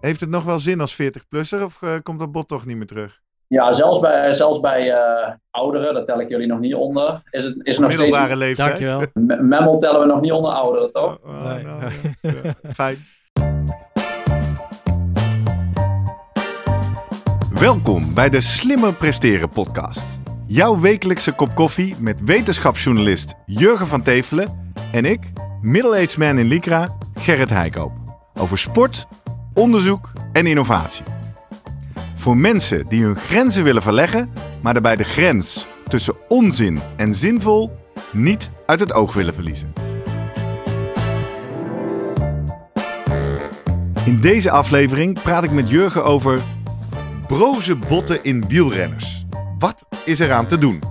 Heeft het nog wel zin als 40-plusser of uh, komt dat bot toch niet meer terug? Ja, zelfs bij, zelfs bij uh, ouderen, dat tel ik jullie nog niet onder. Is het is nog Middelbare steeds... leeftijd. Dankjewel. Memmel tellen we nog niet onder ouderen, toch? Oh, oh, nee. nou, ja. Fijn. Welkom bij de Slimmer Presteren podcast. Jouw wekelijkse kop koffie met wetenschapsjournalist Jurgen van Tevelen en ik, middle-aged man in Lycra, Gerrit Heikoop. Over sport, onderzoek en innovatie. Voor mensen die hun grenzen willen verleggen, maar daarbij de grens tussen onzin en zinvol niet uit het oog willen verliezen. In deze aflevering praat ik met Jurgen over broze botten in wielrenners. Wat is eraan te doen?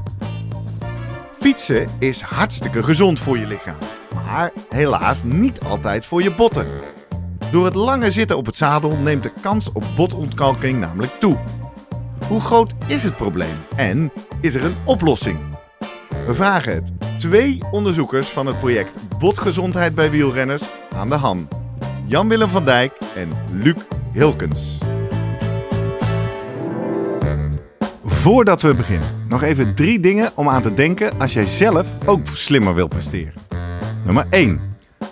Fietsen is hartstikke gezond voor je lichaam, maar helaas niet altijd voor je botten. Door het lange zitten op het zadel neemt de kans op botontkalking namelijk toe. Hoe groot is het probleem en is er een oplossing? We vragen het twee onderzoekers van het project Botgezondheid bij wielrenners aan de hand. Jan-Willem van Dijk en Luc Hilkens. Voordat we beginnen, nog even drie dingen om aan te denken als jij zelf ook slimmer wil presteren. Nummer 1.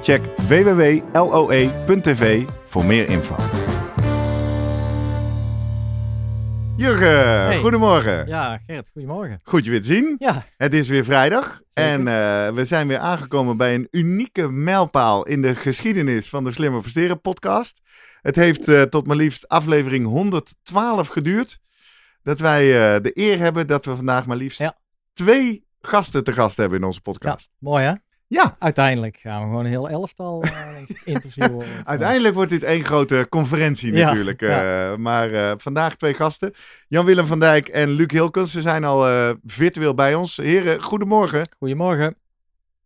Check www.loe.tv voor meer info. Jurgen, goedemorgen. Ja, Gert, goedemorgen. Goed je weer te zien. Ja. Het is weer vrijdag en uh, we zijn weer aangekomen bij een unieke mijlpaal in de geschiedenis van de Slimmer Presteren podcast. Het heeft uh, tot maar liefst aflevering 112 geduurd dat wij uh, de eer hebben dat we vandaag maar liefst ja. twee gasten te gast hebben in onze podcast. Ja, mooi hè? Ja. Uiteindelijk gaan we gewoon een heel elftal uh, interviewen. Uiteindelijk wordt dit één grote conferentie natuurlijk. Ja, uh, maar uh, vandaag twee gasten. Jan-Willem van Dijk en Luc Hilkens. Ze zijn al virtueel bij ons. Heren, goedemorgen. Goedemorgen.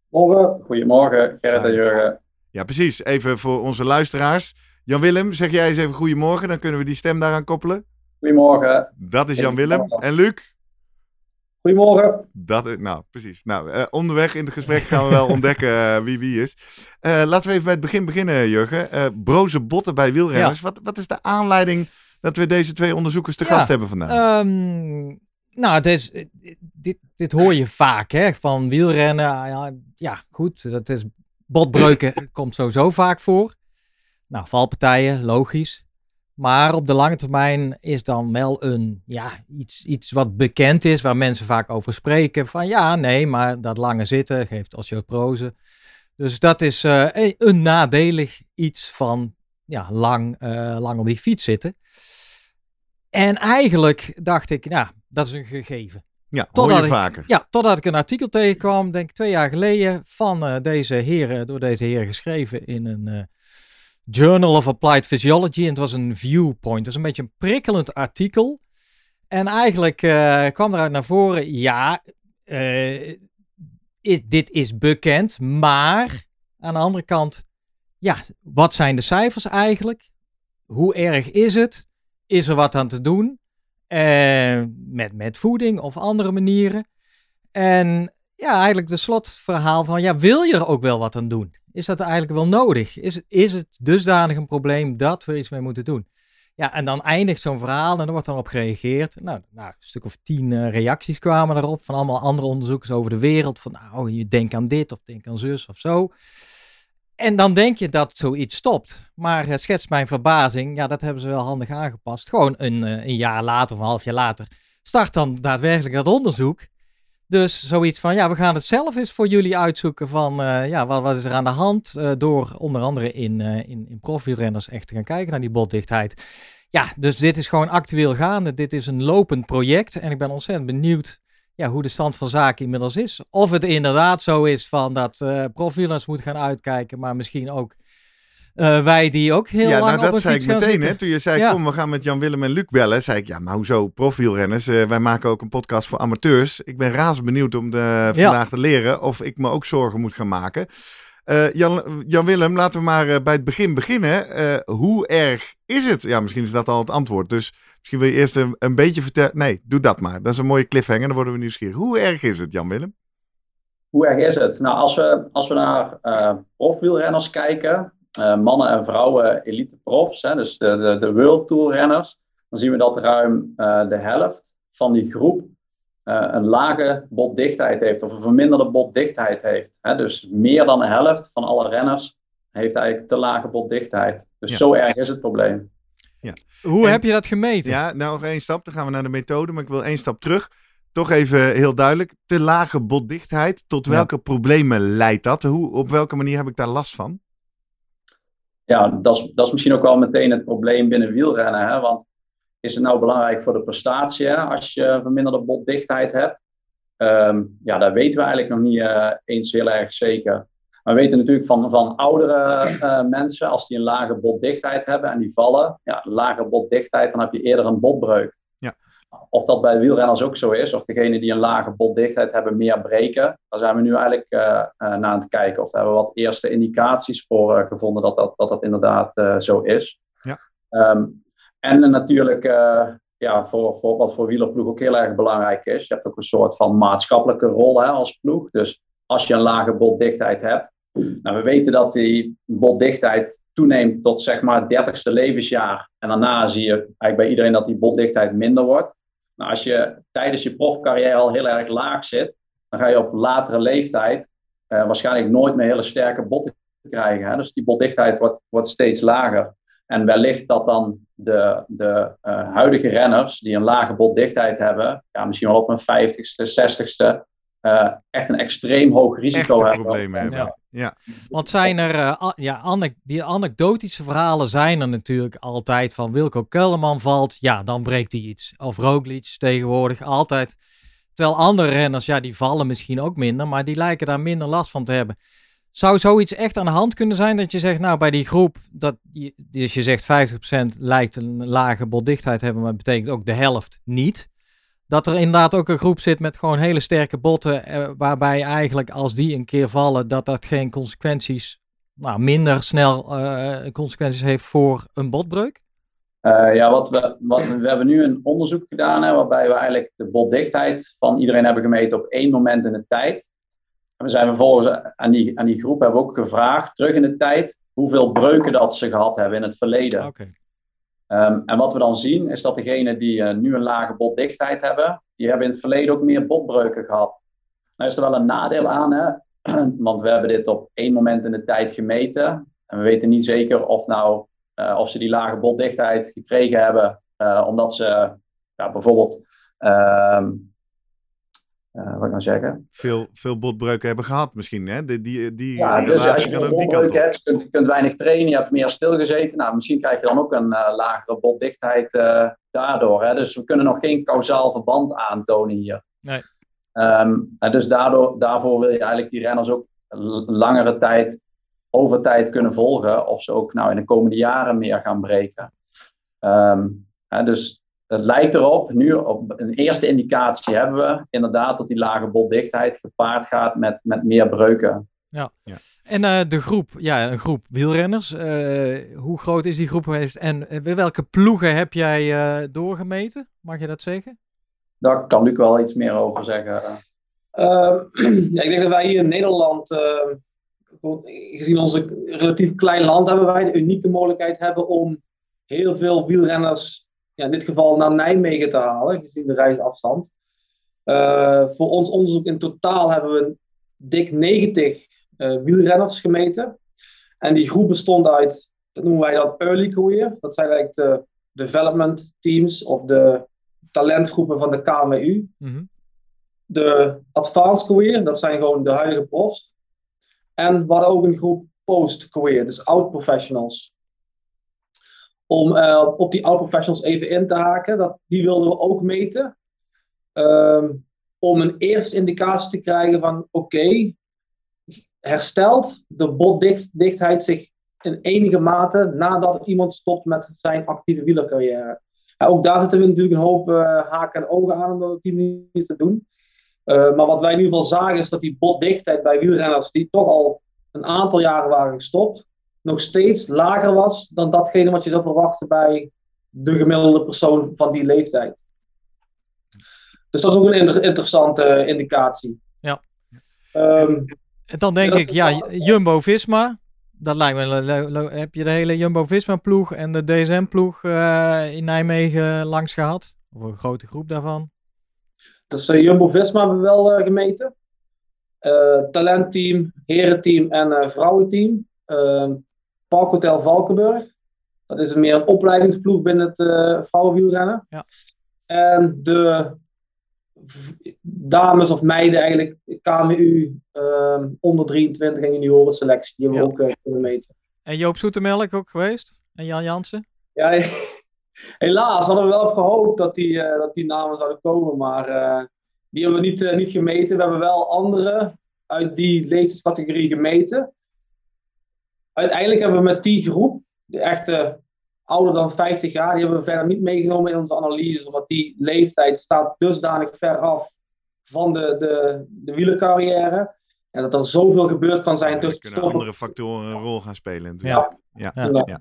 Morgen. Goedemorgen, Gerrit en Jurgen. Ja, precies. Even voor onze luisteraars. Jan-Willem, zeg jij eens even goedemorgen. Dan kunnen we die stem daaraan koppelen. Goedemorgen. Dat is Jan-Willem. En Luc? Goedemorgen. Dat is, nou, precies. Nou, uh, onderweg in het gesprek gaan we wel ontdekken uh, wie wie is. Uh, laten we even bij het begin beginnen, Jurgen. broze botten bij wielrenners. Ja. Wat, wat is de aanleiding dat we deze twee onderzoekers te ja, gast hebben vandaag? Um, nou, het is, dit, dit hoor je vaak, hè, van wielrennen. Ja, ja goed, dat is, botbreuken komt sowieso vaak voor. Nou, valpartijen, logisch. Maar op de lange termijn is dan wel een, ja, iets, iets wat bekend is, waar mensen vaak over spreken. Van ja, nee, maar dat lange zitten geeft osteoporose. Dus dat is uh, een nadelig iets van ja, lang, uh, lang op die fiets zitten. En eigenlijk dacht ik, nou, dat is een gegeven. Ja, totdat hoor je ik, vaker. Ja, totdat ik een artikel tegenkwam, denk ik twee jaar geleden, van uh, deze heren, door deze heren geschreven in een Journal of Applied Physiology. En het was een viewpoint. Was een beetje een prikkelend artikel. En eigenlijk uh, kwam eruit naar voren, ja, uh, dit is bekend, maar aan de andere kant, ja, wat zijn de cijfers eigenlijk? Hoe erg is het? Is er wat aan te doen? Uh, met, met voeding of andere manieren? En ja, eigenlijk de slotverhaal van, ja, wil je er ook wel wat aan doen? Is dat eigenlijk wel nodig? Is, is het dusdanig een probleem dat we iets mee moeten doen? Ja, en dan eindigt zo'n verhaal en er wordt dan op gereageerd. Nou, een stuk of tien uh, reacties kwamen erop van allemaal andere onderzoekers over de wereld. Van nou, je denkt aan dit of denk aan zus of zo. En dan denk je dat zoiets stopt. Maar uh, schetst mijn verbazing, ja, dat hebben ze wel handig aangepast. Gewoon een, uh, een jaar later of een half jaar later start dan daadwerkelijk dat onderzoek. Dus zoiets van, ja, we gaan het zelf eens voor jullie uitzoeken van, uh, ja, wat, wat, is er aan de hand? Uh, door onder andere in, uh, in, in profielrenners echt te gaan kijken naar die botdichtheid. Ja, dus dit is gewoon actueel gaande. Dit is een lopend project en ik ben ontzettend benieuwd ja, hoe de stand van zaken inmiddels is. Of het inderdaad zo is van dat profielrenners moeten gaan uitkijken, maar misschien ook Uh, wij die ook heel ja, lang nou, op dat zei ik meteen. zitten. Hè, toen je zei, Ja. kom, we gaan met Jan-Willem en Luc bellen. zei ik, ja, maar hoezo profielrenners? Eh, wij maken ook een podcast voor amateurs. Ik ben razend benieuwd om de, vandaag te leren of ik me ook zorgen moet gaan maken. Eh, Jan, Jan-Willem, laten we maar eh, bij het begin beginnen. Eh, hoe erg is het? Ja, misschien is dat al het antwoord. Dus misschien wil je eerst een, een beetje vertellen. Nee, doe dat maar. Dat is een mooie cliffhanger, dan worden we nieuwsgierig. Hoe erg is het, Jan-Willem? Hoe erg is het? Nou, als we, als we naar eh profwielrenners kijken, eh, mannen en vrouwen elite profs, hè, dus de, de, de World Tour renners, dan zien we dat ruim eh, de helft van die groep eh, een lage botdichtheid heeft of een verminderde botdichtheid heeft. Hè. Dus meer dan de helft van alle renners heeft eigenlijk te lage botdichtheid. Dus Ja. zo erg is het probleem. Hoe En- heb je dat gemeten? Ja, nou nog één stap. Dan gaan we naar de methode, maar ik wil één stap terug. Toch even heel duidelijk. Te lage botdichtheid. Tot Ja. welke problemen leidt dat? Hoe, op welke manier heb ik daar last van? Ja, dat is, dat is misschien ook wel meteen het probleem binnen wielrennen. Hè? Want is het nou belangrijk voor de prestatie als je verminderde botdichtheid hebt? Ehm, ja, dat weten we eigenlijk nog niet eh, eens heel erg zeker. Maar we weten natuurlijk van, van oudere eh, mensen, als die een lage botdichtheid hebben en die vallen, ja, lage botdichtheid, dan heb je eerder een botbreuk. Of dat bij wielrenners ook zo is, of degenen die een lage botdichtheid hebben meer breken, daar zijn we nu eigenlijk eh, eh, naar aan het kijken. Of daar hebben we wat eerste indicaties voor eh, gevonden dat dat, dat, dat inderdaad zo is. Ja. Ehm, en natuurlijk, ja, voor, voor, wat voor wielerploeg ook heel erg belangrijk is, je hebt ook een soort van maatschappelijke rol hè, als ploeg. Dus als je een lage botdichtheid hebt, nou, we weten dat die botdichtheid toeneemt tot zeg maar het 30ste levensjaar. En daarna zie je eigenlijk bij iedereen dat die botdichtheid minder wordt. Nou, als je tijdens je profcarrière al heel erg laag zit, dan ga je op latere leeftijd eh, waarschijnlijk nooit meer hele sterke botten krijgen. Hè? Dus die botdichtheid wordt, wordt steeds lager. En wellicht dat dan de, de eh, huidige renners die een lage botdichtheid hebben, ja, misschien wel op een 50ste, 60ste, eh, echt een extreem hoog risico Echte hebben. problemen hebben. Ja. Ja. Want zijn er, eh, ja, die anekdotische verhalen zijn er natuurlijk altijd van Wilco Kelderman valt, ja, dan breekt hij iets. Of Roglic tegenwoordig altijd. Terwijl andere renners, ja, die vallen misschien ook minder, maar die lijken daar minder last van te hebben. Zou zoiets echt aan de hand kunnen zijn dat je zegt, nou, bij die groep, dat je, dus je zegt 50% lijkt een lage botdichtheid te hebben, maar dat betekent ook de helft niet. Dat er inderdaad ook een groep zit met gewoon hele sterke botten, eh, waarbij eigenlijk als die een keer vallen, dat dat geen consequenties, nou, minder snel eh, consequenties heeft voor een botbreuk? Eh, ja, wat we, wat, we hebben nu een onderzoek gedaan hè, waarbij we eigenlijk de botdichtheid van iedereen hebben gemeten op één moment in de tijd. En we zijn vervolgens aan die, aan die groep hebben we ook gevraagd, terug in de tijd, hoeveel breuken dat ze gehad hebben in het verleden. Oké. Ehm, en wat we dan zien, is dat degenen die eh, nu een lage botdichtheid hebben, die hebben in het verleden ook meer botbreuken gehad. Nou is er wel een nadeel aan, hè? want we hebben dit op één moment in de tijd gemeten. En we weten niet zeker of, nou, eh, of ze die lage botdichtheid gekregen hebben, eh, omdat ze ja, bijvoorbeeld, ehm, eh, wat ik nou zeggen? Veel, veel botbreuken hebben gehad misschien. Hè? Die, die, die Ja, dus als je kan veel ook die kant botbreuken op. hebt, je kunt, kunt weinig trainen, je hebt meer stilgezeten. Nou, misschien krijg je dan ook een eh, lagere botdichtheid eh, daardoor. Hè? Dus we kunnen nog geen kausaal verband aantonen hier. Nee. Ehm, en dus daardoor, daarvoor wil je eigenlijk die renners ook langere tijd, over tijd kunnen volgen. Of ze ook nou in de komende jaren meer gaan breken. Ehm, hè, dus het lijkt erop, nu op een eerste indicatie hebben we inderdaad dat die lage botdichtheid gepaard gaat met, met meer breuken. En eh, de groep, ja, een groep wielrenners. eh, hoe groot is die groep geweest en eh, welke ploegen heb jij eh, doorgemeten? Mag je dat zeggen? Daar kan Luc wel iets meer over zeggen. Ehm, ja, ik denk dat wij hier in Nederland, ehm, gezien onze relatief klein land, hebben wij de unieke mogelijkheid hebben om heel veel wielrenners, ja, in dit geval naar Nijmegen te halen, gezien de reisafstand. Eh, voor ons onderzoek in totaal hebben we dik 90 eh, wielrenners gemeten. En die groep bestond uit, dat noemen wij dan early career. Dat zijn eigenlijk de development teams of de talentgroepen van de KMU Mhm. de advanced career, dat zijn gewoon de huidige profs. En we hadden ook een groep post career, dus oud professionals. Om eh, op die oud professionals even in te haken, dat, die wilden we ook meten. Ehm, om een eerste indicatie te krijgen van oké, herstelt de botdichtheid zich in enige mate nadat iemand stopt met zijn actieve wielercarrière. ook daar zitten we natuurlijk een hoop haken en ogen aan om dat op die manier te doen. maar wat wij in ieder geval zagen is dat die botdichtheid bij wielrenners die toch al een aantal jaren waren gestopt, nog steeds lager was dan datgene wat je zou verwachten bij de gemiddelde persoon van die leeftijd. Dus dat is ook een interessante indicatie. Ja. Um, en dan denk ik, ja, Jumbo-Visma. Dat lijkt me, heb je de hele Jumbo-Visma-ploeg en de DSM-ploeg uh, in Nijmegen langs gehad? Of een grote groep daarvan? Dus uh, Jumbo-Visma hebben we wel uh, gemeten. talentteam, herenteam en vrouwenteam. Ehm, Parkhotel Valkenburg. Dat is meer een opleidingsploeg binnen het vrouwenwielrennen. Ja. En de dames of meiden eigenlijk KMU uh, onder 23 en juniorenselectie. Die hebben we ook uh, kunnen meten. En Joop Zoetemelk ook geweest? En Jan Jansen? Ja, helaas hadden we wel gehoopt dat die, uh, dat die namen zouden komen. Maar uh, die hebben we niet, niet gemeten. We hebben wel andere uit die leeftijdscategorie gemeten. Uiteindelijk hebben we met die groep, de echte ouder dan 50 jaar, die hebben we verder niet meegenomen in onze analyse, omdat die leeftijd staat dusdanig ver af van de, de, de wielercarrière. En dat er zoveel gebeurd kan zijn. Ja, kunnen andere factoren een rol gaan spelen Ja. Ja. Ja.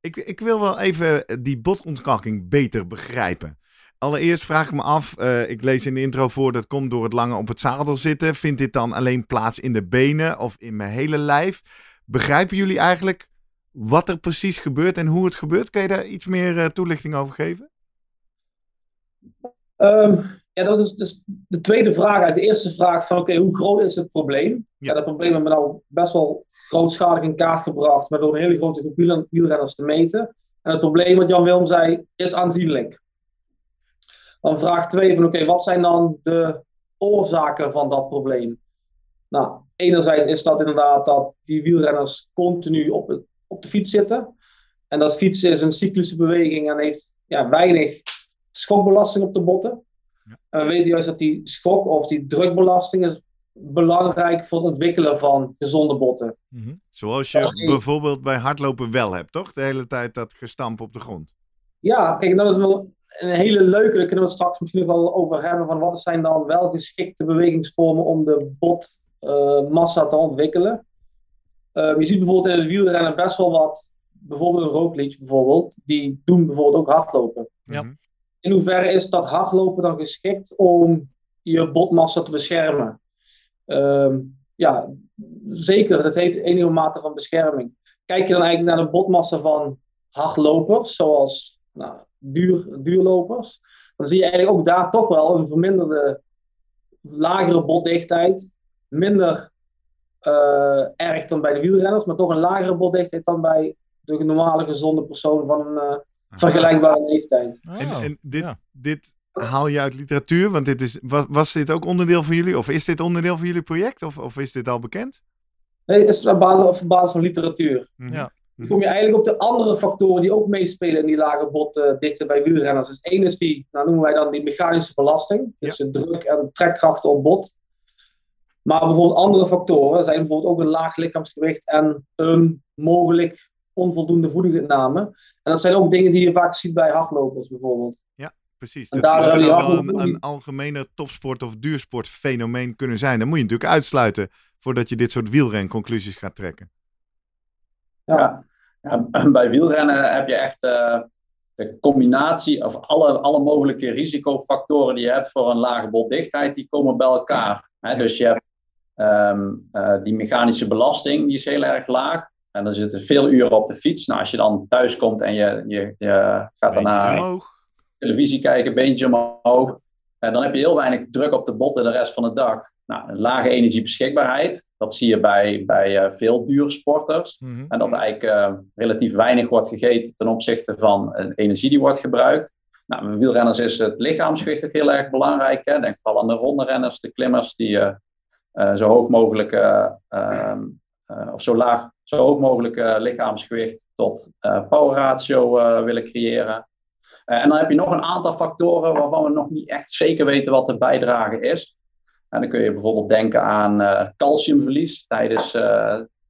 Ik, ik wil wel even die botontkalking beter begrijpen. Allereerst vraag ik me af, uh, ik lees in de intro voor, dat komt door het lange op het zadel zitten. Vindt dit dan alleen plaats in de benen of in mijn hele lijf? Begrijpen jullie eigenlijk wat er precies gebeurt en hoe het gebeurt. Kan je daar iets meer uh, toelichting over geven? Um, ja, dat is dus de tweede vraag. De eerste vraag van oké, hoe groot is het probleem? Ja. dat probleem hebben we nou best wel grootschalig in kaart gebracht, maar door een hele grote groep wielrenners te meten. En het probleem, wat Jan Wilm zei, is aanzienlijk. Dan vraag 2 van oké, wat zijn dan de oorzaken van dat probleem? Nou, enerzijds is dat inderdaad dat die wielrenners continu op het op de fiets zitten. En dat fietsen is een cyclische beweging en heeft ja, weinig schokbelasting op de botten. Ja. En we weten juist dat die schok of die drukbelasting is belangrijk voor het ontwikkelen van gezonde botten. Mhm. Zoals je bijvoorbeeld bij hardlopen wel hebt, toch? De hele tijd dat gestamp op de grond. Ja, kijk, dat is wel een hele leuke, daar kunnen we het straks misschien wel over hebben, van wat zijn dan wel geschikte bewegingsvormen om de botmassa uh, te ontwikkelen. Um, je ziet bijvoorbeeld in het wielrennen best wel wat, bijvoorbeeld een rookliedje bijvoorbeeld, die doen bijvoorbeeld ook hardlopen. Ja. Mhm. In hoeverre is dat hardlopen dan geschikt om je botmassa te beschermen? Um, ja, zeker, dat heeft enige mate van bescherming. Kijk je dan eigenlijk naar de botmassa van hardlopers, zoals nou, duur, duurlopers, dan zie je eigenlijk ook daar toch wel een verminderde, lagere botdichtheid, minder uh, erg dan bij de wielrenners, maar toch een lagere botdichtheid dan bij de normale gezonde persoon van een uh, vergelijkbare leeftijd. Oh, en, en dit, dit haal je uit literatuur? Want dit is, was, was dit ook onderdeel van jullie, of is dit onderdeel van jullie project, of, of is dit al bekend? Nee, het is op basis, op basis van literatuur. Mhm. Ja. Dan kom je eigenlijk op de andere factoren die ook meespelen in die lage botdichtheid bij wielrenners. Dus één is die, nou noemen wij dan die mechanische belasting. Dus de druk en trekkrachten op bot. Maar bijvoorbeeld andere factoren zijn bijvoorbeeld ook een laag lichaamsgewicht en een mogelijk onvoldoende voedingsinname. En dat zijn ook dingen die je vaak ziet bij hardlopers bijvoorbeeld. Ja, precies. En dat, dat zou wel een, een algemene topsport of duursportfenomeen kunnen zijn. Dat moet je natuurlijk uitsluiten voordat je dit soort wielrenconclusies gaat trekken. Ja, ja bij wielrennen heb je echt uh, de combinatie of alle, alle mogelijke risicofactoren die je hebt voor een lage botdichtheid, die komen bij elkaar. dus je hebt Um, die mechanische belasting die is heel erg laag. En dan zitten veel uren op de fiets. Nou, als je dan thuis komt en je, je, je gaat daarna televisie kijken, beentje omhoog. En eh, dan heb je heel weinig druk op de botten de rest van de dag. Nou, een lage energiebeschikbaarheid, dat zie je bij, bij uh, veel duursporters. Mm En dat eigenlijk relatief weinig wordt gegeten ten opzichte van energie die wordt gebruikt. Nou, bij wielrenners is het lichaamsgewicht ook heel erg belangrijk. Hè. Denk vooral aan de ronde renners, de klimmers die uh, zo hoog mogelijk uh, of zo laag, zo hoog mogelijk lichaamsgewicht tot power ratio willen creëren. en dan heb je nog een aantal factoren waarvan we nog niet echt zeker weten wat de bijdrage is. En dan kun je bijvoorbeeld denken aan calciumverlies tijdens,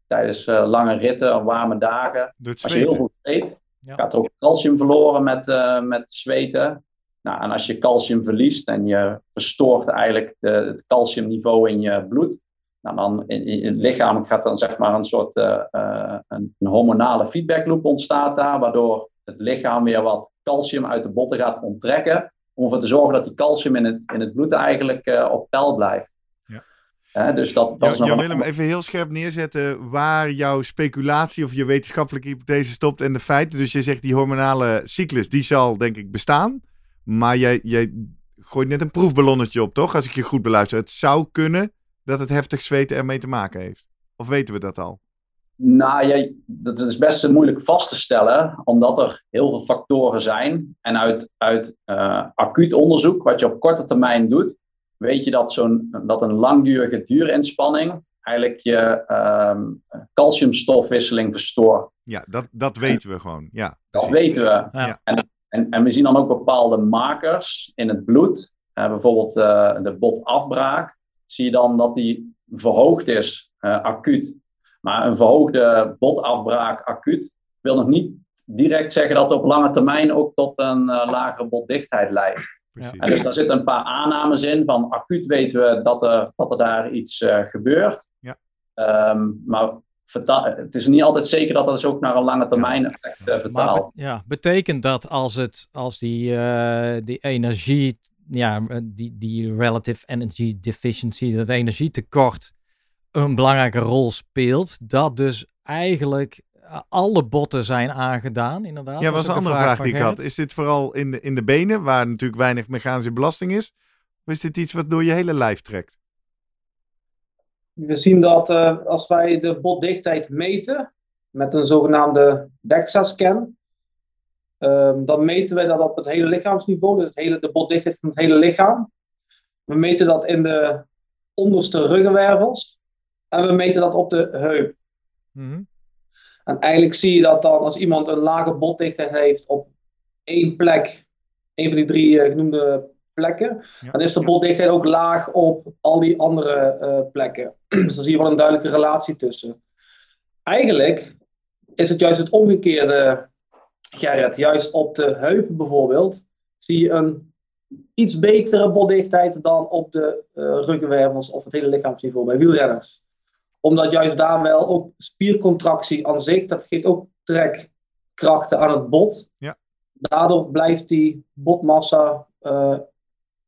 tijdens lange ritten, warme dagen. Als je heel veel zweet, gaat er ook calcium verloren met, met zweten. Nou, en als je calcium verliest en je verstoort eigenlijk de, het calciumniveau in je bloed, nou, dan in, in, het lichaam gaat dan zeg maar een soort uh, een, een, hormonale feedbackloop ontstaat daar, waardoor het lichaam weer wat calcium uit de botten gaat onttrekken, om ervoor te zorgen dat die calcium in het, in het bloed eigenlijk uh, op peil blijft. Ja. dus dat, dat is nog Willem, even heel scherp neerzetten waar jouw speculatie of je wetenschappelijke hypothese stopt en de feiten. Dus je zegt die hormonale cyclus, die zal denk ik bestaan. Maar jij, jij gooit net een proefballonnetje op, toch? Als ik je goed beluister. Het zou kunnen dat het heftig zweten ermee te maken heeft. Of weten we dat al? Nou, jij, dat is best moeilijk vast te stellen, omdat er heel veel factoren zijn. En uit, uit uh, acuut onderzoek, wat je op korte termijn doet, weet je dat, zo'n, dat een langdurige duurinspanning eigenlijk je um, calciumstofwisseling verstoort. Ja, dat, dat weten we gewoon. Ja, dat weten we. Ja. En en, en we zien dan ook bepaalde markers in het bloed. Uh, bijvoorbeeld uh, de botafbraak. Zie je dan dat die verhoogd is, uh, acuut. Maar een verhoogde botafbraak acuut wil nog niet direct zeggen dat het op lange termijn ook tot een lagere botdichtheid leidt. En dus daar zitten een paar aannames in. Van acuut weten we dat er, dat er daar iets gebeurt. Ja. Um, maar het is niet altijd zeker dat dat dus ook naar een lange termijn effect uh, vertaalt. ja, betekent dat als, het, als die, uh, die energie, ja, die, die relative energy deficiency, dat energietekort een belangrijke rol speelt, dat dus eigenlijk eh, alle botten zijn aangedaan, inderdaad. Ja, dat was een andere vraag, die ik had. Is dit vooral in de, in de benen, waar natuurlijk weinig mechanische belasting is? Of is dit iets wat door je hele lijf trekt? We zien dat uh, als wij de botdichtheid meten met een zogenaamde DEXA-scan, um, dan meten wij dat op het hele lichaamsniveau, dus het hele, de botdichtheid van het hele lichaam. We meten dat in de onderste ruggenwervels en we meten dat op de heup. Mm En eigenlijk zie je dat dan als iemand een lage botdichtheid heeft op één plek, een van die drie uh, genoemde plekken, dan is de botdichtheid ook laag op al die andere uh, plekken. dus dan zie je wel een duidelijke relatie tussen. Eigenlijk is het juist het omgekeerde, Gerrit. Juist op de heupen bijvoorbeeld zie je een iets betere botdichtheid dan op de uh, ruggenwervels of het hele lichaamsniveau bij wielrenners. Omdat juist daar wel ook spiercontractie aan zich, dat geeft ook trekkrachten aan het bot. Ja. Daardoor blijft die botmassa uh,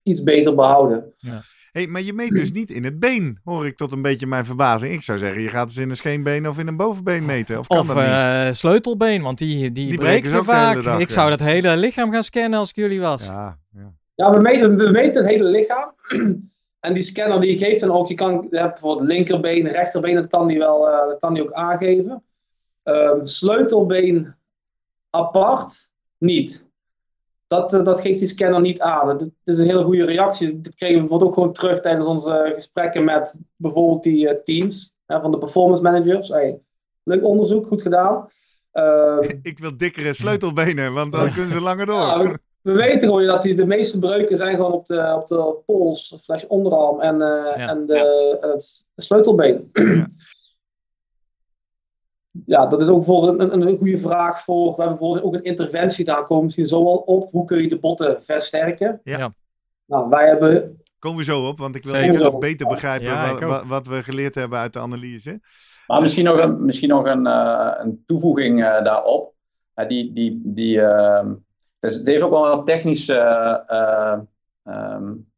iets beter behouden. Ja. Hey, maar je meet dus niet in het been, hoor ik tot een beetje mijn verbazing. Ik zou zeggen, je gaat eens in een scheenbeen of in een bovenbeen meten. Of, kan of dat niet? Uh, sleutelbeen, want die, die, die breken ze vaak. Dag, ik zou dat hele lichaam gaan scannen als ik jullie was. Ja, ja. ja we, meten, we meten het hele lichaam. en die scanner die geeft dan ook, je kan je bijvoorbeeld linkerbeen, rechterbeen, dat kan die wel uh, dat kan die ook aangeven. Um, sleutelbeen apart, niet dat, eh, dat geeft die scanner niet aan. Dat, is een hele goede reactie. Dat kregen we bijvoorbeeld ook gewoon terug tijdens onze gesprekken met bijvoorbeeld die uh, teams hè, van de performance managers. Hey, leuk onderzoek, goed gedaan. Uh, ik wil dikkere sleutelbenen, want dan kunnen ze langer door. we, weten gewoon dat die, de meeste breuken zijn gewoon op de, op de pols, slash onderarm en, uh, en de, het sleutelbeen. Ja dat is ook voor een, een, een, goede vraag voor. We hebben bijvoorbeeld ook een interventie, daar komen misschien zo wel op. Hoe kun je de botten versterken? Ja. Nou, wij hebben. Komen we zo op, want ik wil nog beter begrijpen wat, wat, we geleerd hebben uit de analyse. Maar misschien nog een, misschien nog een, uh, een toevoeging uh, daarop. Uh, die, die, die, ehm, dus het heeft ook wel een technische um,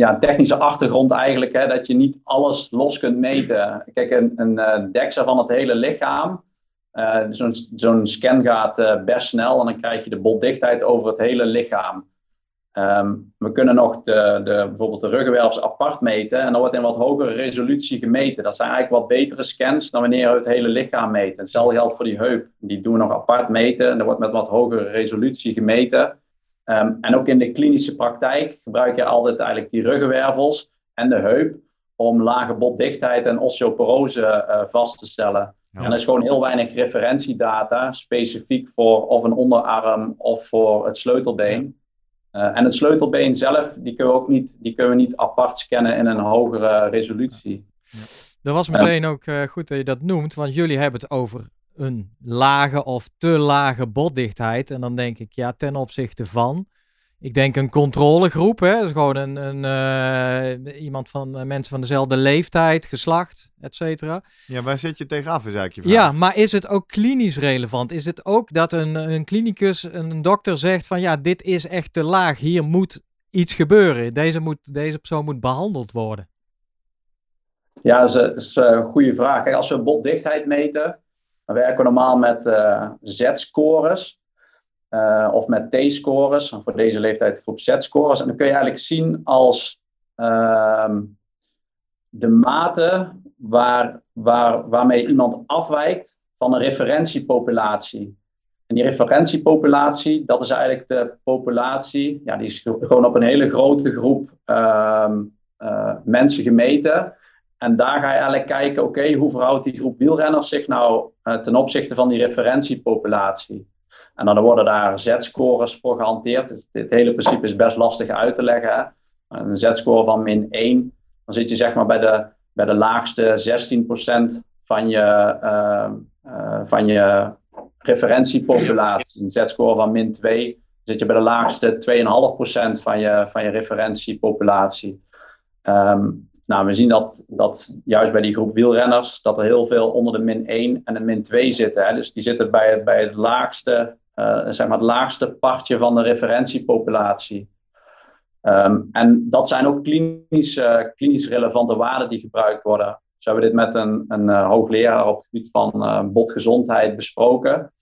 ja, technische achtergrond eigenlijk, hè, dat je niet alles los kunt meten. Kijk, een, een uh, DEXA van het hele lichaam, uh, zo'n scan gaat uh, best snel en dan krijg je de botdichtheid over het hele lichaam. Um, we kunnen nog de, de, bijvoorbeeld de ruggenwervels apart meten en dan wordt in wat hogere resolutie gemeten. Dat zijn eigenlijk wat betere scans dan wanneer we het hele lichaam meten. Hetzelfde geldt voor die heup. Die doen we nog apart meten en er wordt met wat hogere resolutie gemeten. Um, en ook in de klinische praktijk gebruik je altijd eigenlijk die ruggenwervels en de heup om lage botdichtheid en osteoporose uh, vast te stellen. En er is gewoon heel weinig referentiedata specifiek voor of een onderarm of voor het sleutelbeen. Uh, en het sleutelbeen zelf, die kunnen we ook niet, die kunnen we niet apart scannen in een hogere resolutie. Dat was meteen ook uh, goed dat je dat noemt, want jullie hebben het over een lage of te lage botdichtheid. En dan denk ik, ja, ten opzichte van. Ik denk een controlegroep, hè? Dus gewoon een, een uh, iemand van uh, mensen van dezelfde leeftijd, geslacht, et cetera. Ja, waar zit je tegenaf, is eigenlijk je vraag. Ja, maar is het ook klinisch relevant? Is het ook dat een, een klinicus, een dokter zegt van ja, dit is echt te laag, hier moet iets gebeuren. Deze, moet, deze persoon moet behandeld worden. Ja, dat is, een goede vraag. Kijk, als we botdichtheid meten, dan werken we normaal met uh, Z-scores. Uh, of met T-scores, voor deze leeftijd groep Z-scores. En dan kun je eigenlijk zien als uh, de mate waar, waar, waarmee iemand afwijkt van een referentiepopulatie. En die referentiepopulatie, dat is eigenlijk de populatie, ja, die is gewoon op een hele grote groep uh, mensen gemeten. En daar ga je eigenlijk kijken, oké, hoe verhoudt die groep wielrenners zich nou ten opzichte van die referentiepopulatie? En dan worden daar Z-scores voor gehanteerd. Dus dit hele principe is best lastig uit te leggen. Een Z-score van min 1, dan zit je zeg maar bij de, bij de laagste 16% van je, uh, uh, van je referentiepopulatie. Een Z-score van min 2, dan zit je bij de laagste 2,5% van je, van je referentiepopulatie. Um, nou, we zien dat, dat juist bij die groep wielrenners, dat er heel veel onder de min 1 en de min 2 zitten. Hè? Dus die zitten bij het, bij het laagste, uh, zeg maar het laagste partje van de referentiepopulatie. Um, en dat zijn ook klinisch, uh, klinisch relevante waarden die gebruikt worden. Hebben we dit met een, een uh, hoogleraar op het gebied van botgezondheid besproken.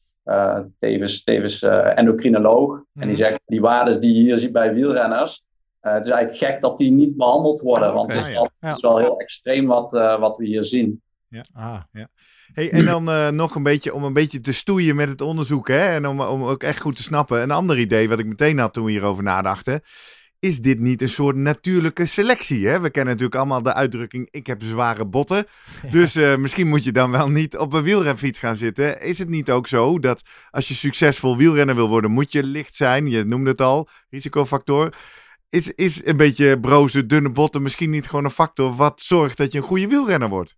tevens tevens endocrinoloog. En die mhm. zegt, die waarden die je hier ziet bij wielrenners, uh, het is eigenlijk gek dat die niet behandeld worden, want het is, wel, is, wel, heel extreem wat, uh, wat we hier zien. Ja, ah. ja. Hey, en dan uh, nog een beetje om een beetje te stoeien met het onderzoek, hè? en om, om ook echt goed te snappen. Een ander idee wat ik meteen had toen we hierover nadachten. Is dit niet een soort natuurlijke selectie? Hè? We kennen natuurlijk allemaal de uitdrukking: ik heb zware botten. Ja. Dus uh, misschien moet je dan wel niet op een wielrenfiets gaan zitten. Is het niet ook zo dat als je succesvol wielrenner wil worden, moet je licht zijn? Je noemde het al, risicofactor. Is, is een beetje broze, dunne botten misschien niet gewoon een factor wat zorgt dat je een goede wielrenner wordt?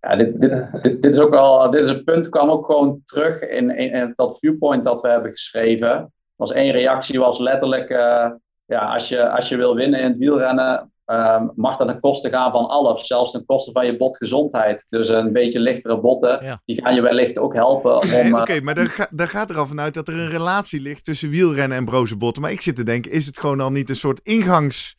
Ja, dit, dit, dit, is ook al, dit is een punt, kwam ook gewoon terug in, in, dat viewpoint dat we hebben geschreven. Was één reactie was letterlijk, uh, ja, als je, als je wil winnen in het wielrennen, Um, mag dat ten koste gaan van alles, zelfs ten koste van je botgezondheid. Dus een beetje lichtere botten, die gaan je wellicht ook helpen om... Nee, Oké, uh, maar daar, ga, daar, gaat er al vanuit dat er een relatie ligt tussen wielrennen en broze botten. Maar ik zit te denken, is het gewoon al niet een soort ingangsding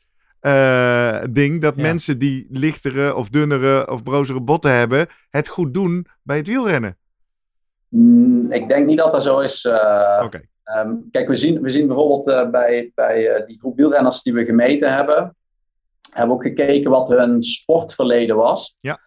uh, dat ja. mensen die lichtere of dunnere of brozere botten hebben, het goed doen bij het wielrennen? Mm, ik denk niet dat dat zo is. Uh, Oké. Um, kijk, we zien, we zien bijvoorbeeld uh, bij, bij uh, die groep wielrenners die we gemeten hebben, hebben ook gekeken wat hun sportverleden was. Ja.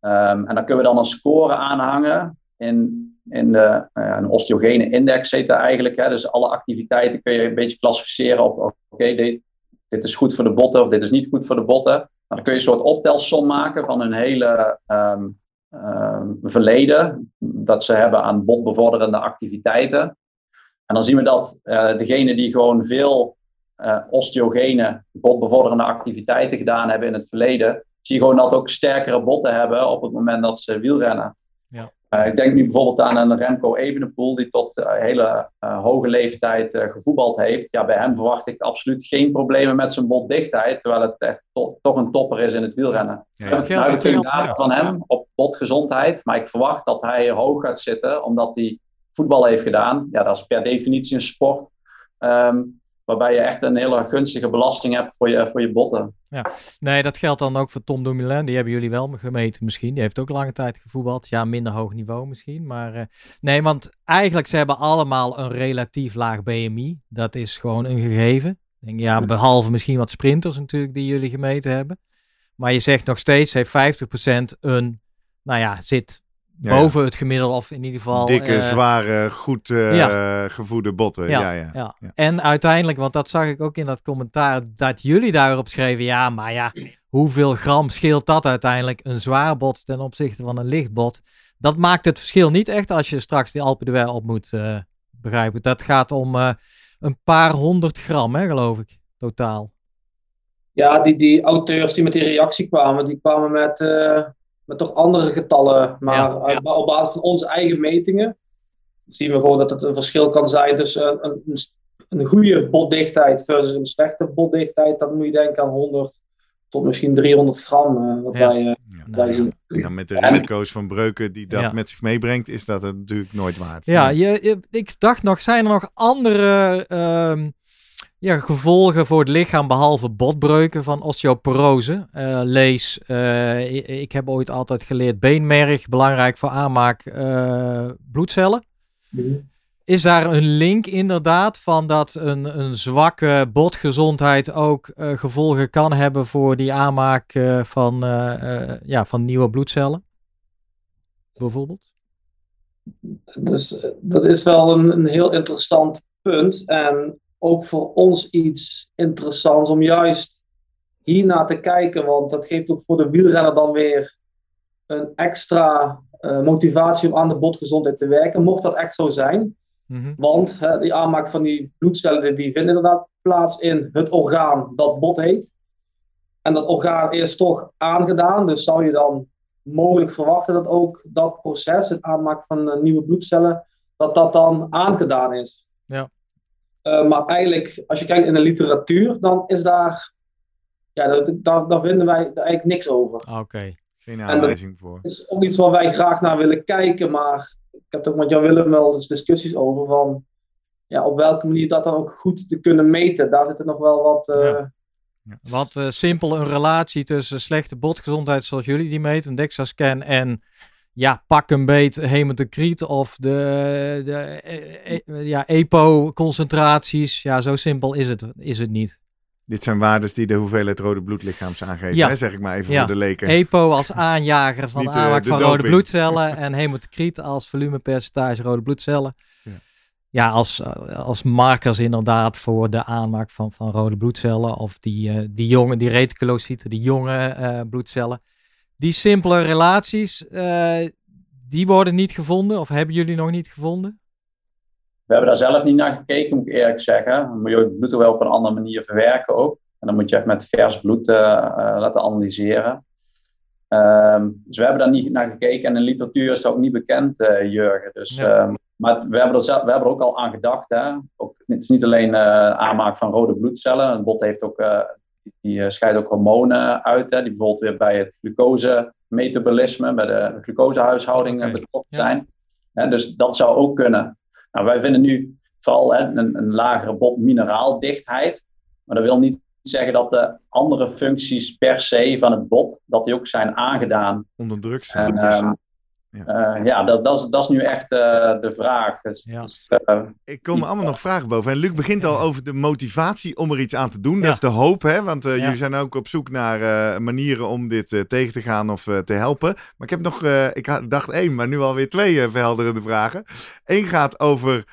Um, en dan kunnen we dan een score aanhangen in, in de, uh, een osteogene index heet dat eigenlijk. Hè? Dus alle activiteiten kun je een beetje klassificeren op, oké, okay, dit, dit, is goed voor de botten of dit is niet goed voor de botten. Dan kun je een soort optelsom maken van hun hele um, um, verleden, dat ze hebben aan botbevorderende activiteiten. En dan zien we dat uh, degene die gewoon veel uh, osteogene, botbevorderende activiteiten gedaan hebben in het verleden, zie je gewoon dat ook sterkere botten hebben op het moment dat ze wielrennen. Ja. Uh, ik denk nu bijvoorbeeld aan een Remco Evenepoel, die tot uh, hele hoge leeftijd gevoetbald heeft. Ja, bij hem verwacht ik absoluut geen problemen met zijn botdichtheid, terwijl het echt to toch een topper is in het wielrennen. Ja, ja. ja. Nou, ik ja. van hem op botgezondheid, maar ik verwacht dat hij hoog gaat zitten, omdat hij voetbal heeft gedaan. Ja, dat is per definitie een sport. Um, waarbij je echt een hele gunstige belasting hebt voor je, voor je botten. Ja, nee, dat geldt dan ook voor Tom Dumoulin. Die hebben jullie wel gemeten misschien. Die heeft ook lange tijd gevoetbald. Ja, minder hoog niveau misschien. Maar uh, nee, want eigenlijk ze hebben allemaal een relatief laag BMI. Dat is gewoon een gegeven. Denk, ja, behalve misschien wat sprinters natuurlijk die jullie gemeten hebben. Maar je zegt nog steeds, heeft 50% een, nou ja, zit boven het gemiddelde of in ieder geval... Dikke, uh, zware, goed uh, ja. gevoede botten. Ja, ja, ja, En uiteindelijk, want dat zag ik ook in dat commentaar, dat jullie daarop schreven, ja, maar ja, hoeveel gram scheelt dat uiteindelijk een zwaar bot ten opzichte van een licht bot? Dat maakt het verschil niet echt als je straks die Alpe d'Huez op moet uh, begrijpen. Dat gaat om een paar honderd gram, hè, geloof ik, totaal. ja, die, die auteurs die met die reactie kwamen, die kwamen met, uh, met toch andere getallen. Maar Ja, ja. op basis van onze eigen metingen zien we gewoon dat het een verschil kan zijn tussen een, een, een goede botdichtheid versus een slechte botdichtheid. Dan moet je denken aan 100 tot misschien 300 gram. eh, wat Ja. wij, eh, Ja. Wij zien. En dan met de risico's van breuken die dat Ja. met zich meebrengt, is dat het natuurlijk nooit waard. Ja, je, je- ik dacht nog, zijn er nog andere ehm, ja, gevolgen voor het lichaam behalve botbreuken van osteoporose? Eh, lees, eh, ik, ik heb ooit altijd geleerd beenmerg, belangrijk voor aanmaak eh, bloedcellen. Is daar een link inderdaad van dat een, een zwakke botgezondheid ook gevolgen kan hebben voor die aanmaak van, ja, van nieuwe bloedcellen? Bijvoorbeeld? Dus dat is wel een, een heel interessant punt. En ook voor ons iets interessants om juist hiernaar te kijken. Want dat geeft ook voor de wielrenner dan weer een extra eh, motivatie om aan de botgezondheid te werken. Mocht dat echt zo zijn. Mhm. Want hè, die aanmaak van die bloedcellen die vindt inderdaad plaats in het orgaan dat bot heet. En dat orgaan is toch aangedaan. Dus zou je dan mogelijk verwachten dat ook dat proces, het aanmaken van eh, nieuwe bloedcellen, dat dat dan aangedaan is. Ja. Eh, maar eigenlijk, als je kijkt in de literatuur, dan is daar, ja, dat, daar, daar vinden wij eigenlijk niks over. Ah, Oké. Geen aanwijzing voor. Het is ook iets waar wij graag naar willen kijken, maar ik heb ook met Jan Willem wel eens discussies over van, ja, op welke manier dat dan ook goed te kunnen meten. Daar zitten nog wel wat, eh, Ja. Want eh, simpel een relatie tussen slechte botgezondheid zoals jullie die meten, een DEXA-scan en ja, pak een beet hematocriet of de, de eh, eh, ja, EPO-concentraties. Ja, zo simpel is het, is het niet. Dit zijn waardes die de hoeveelheid rode bloedlichaams aangeven, Ja. hè, zeg ik maar even Ja. voor de leken. EPO als aanjager van de eh, aanmaak de van rode bloedcellen en hematocriet als volumepercentage rode bloedcellen. Ja. Ja, als, als markers inderdaad voor de aanmaak van, van rode bloedcellen of die, eh, die jonge, die reticulocyten, die jonge eh, bloedcellen. Die simpele relaties, eh, die worden niet gevonden of hebben jullie nog niet gevonden? We hebben daar zelf niet naar gekeken, moet ik eerlijk zeggen. Dan moet je het bloed er wel op een andere manier verwerken ook. En dan moet je echt met vers bloed eh, eh, laten analyseren. Ehm, dus we hebben daar niet naar gekeken. En in de literatuur is dat ook niet bekend, Jurgen. Dus, Ja. ehm, maar we hebben, er zelf, we hebben er ook al aan gedacht. Hè? Ook, het is niet alleen aanmaak van rode bloedcellen. Het bot heeft ook, die eh, scheidt ook hormonen uit. Hè? Die bijvoorbeeld weer bij het glucose-metabolisme, bij de glucosehuishouding eh, betrokken Ja. zijn. Hè? Dus dat zou ook kunnen. Nou, wij vinden nu vooral hè, een, een lagere botmineraaldichtheid. Maar dat wil niet zeggen dat de andere functies per se van het bot, dat die ook zijn aangedaan. Onder druk. En ehm, Ja. ja, ja dat, dat, is, dat is nu echt eh, de vraag. Dus, Ja. dus, eh, Ik kom allemaal nog vragen boven. En Luc begint al over de motivatie om er iets aan te doen. Ja. Dat is de hoop, hè? Want eh, Ja. jullie zijn ook op zoek naar eh, manieren om dit eh, tegen te gaan of eh, te helpen. Maar ik heb nog, eh, ik had- dacht één, maar nu alweer twee eh, verhelderende vragen. Eén gaat over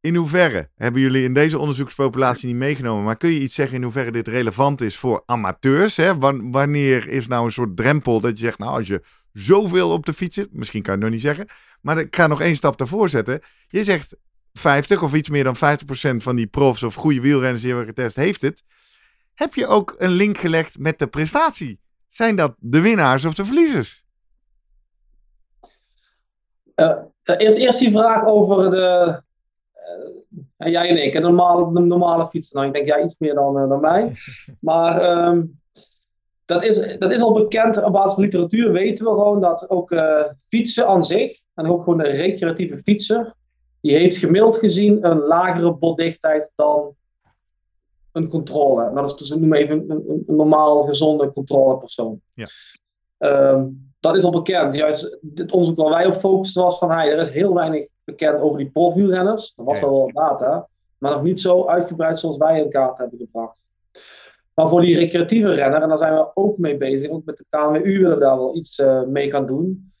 in hoeverre hebben jullie in deze onderzoekspopulatie niet meegenomen. Maar kun je iets zeggen in hoeverre dit relevant is voor amateurs? Hè? Wan- wanneer is nou een soort drempel dat je zegt, nou als je zoveel op de fiets zit, misschien kan je het nog niet zeggen. Maar ik ga nog één stap daarvoor zetten. Je zegt 50 of iets meer dan 50% van die profs of goede wielrenners die hebben getest, heeft het. Heb je ook een link gelegd met de prestatie? Zijn dat de winnaars of de verliezers? Eh, eerst, eerst die vraag over de. eh, jij en ik, een normale, de normale fietser. Nou, ik denk jij iets meer dan, dan mij. Maar ehm, dat, is, dat is al bekend. Op basis van literatuur weten we gewoon dat ook eh, fietsen aan zich, en ook gewoon een recreatieve fietser, die heeft gemiddeld gezien een lagere botdichtheid dan een controle. Dat is dus noem even een, een, een normaal gezonde controlepersoon. Ja. Ehm, dat is al bekend. Juist dit onderzoek waar wij op focusten was van hey, er is heel weinig bekend over die profwielrenners. Er was Ja. wel wat data, maar nog niet zo uitgebreid zoals wij in kaart hebben gebracht. Maar voor die recreatieve renner, en daar zijn we ook mee bezig, ook met de KMU willen we daar wel iets eh, mee gaan doen.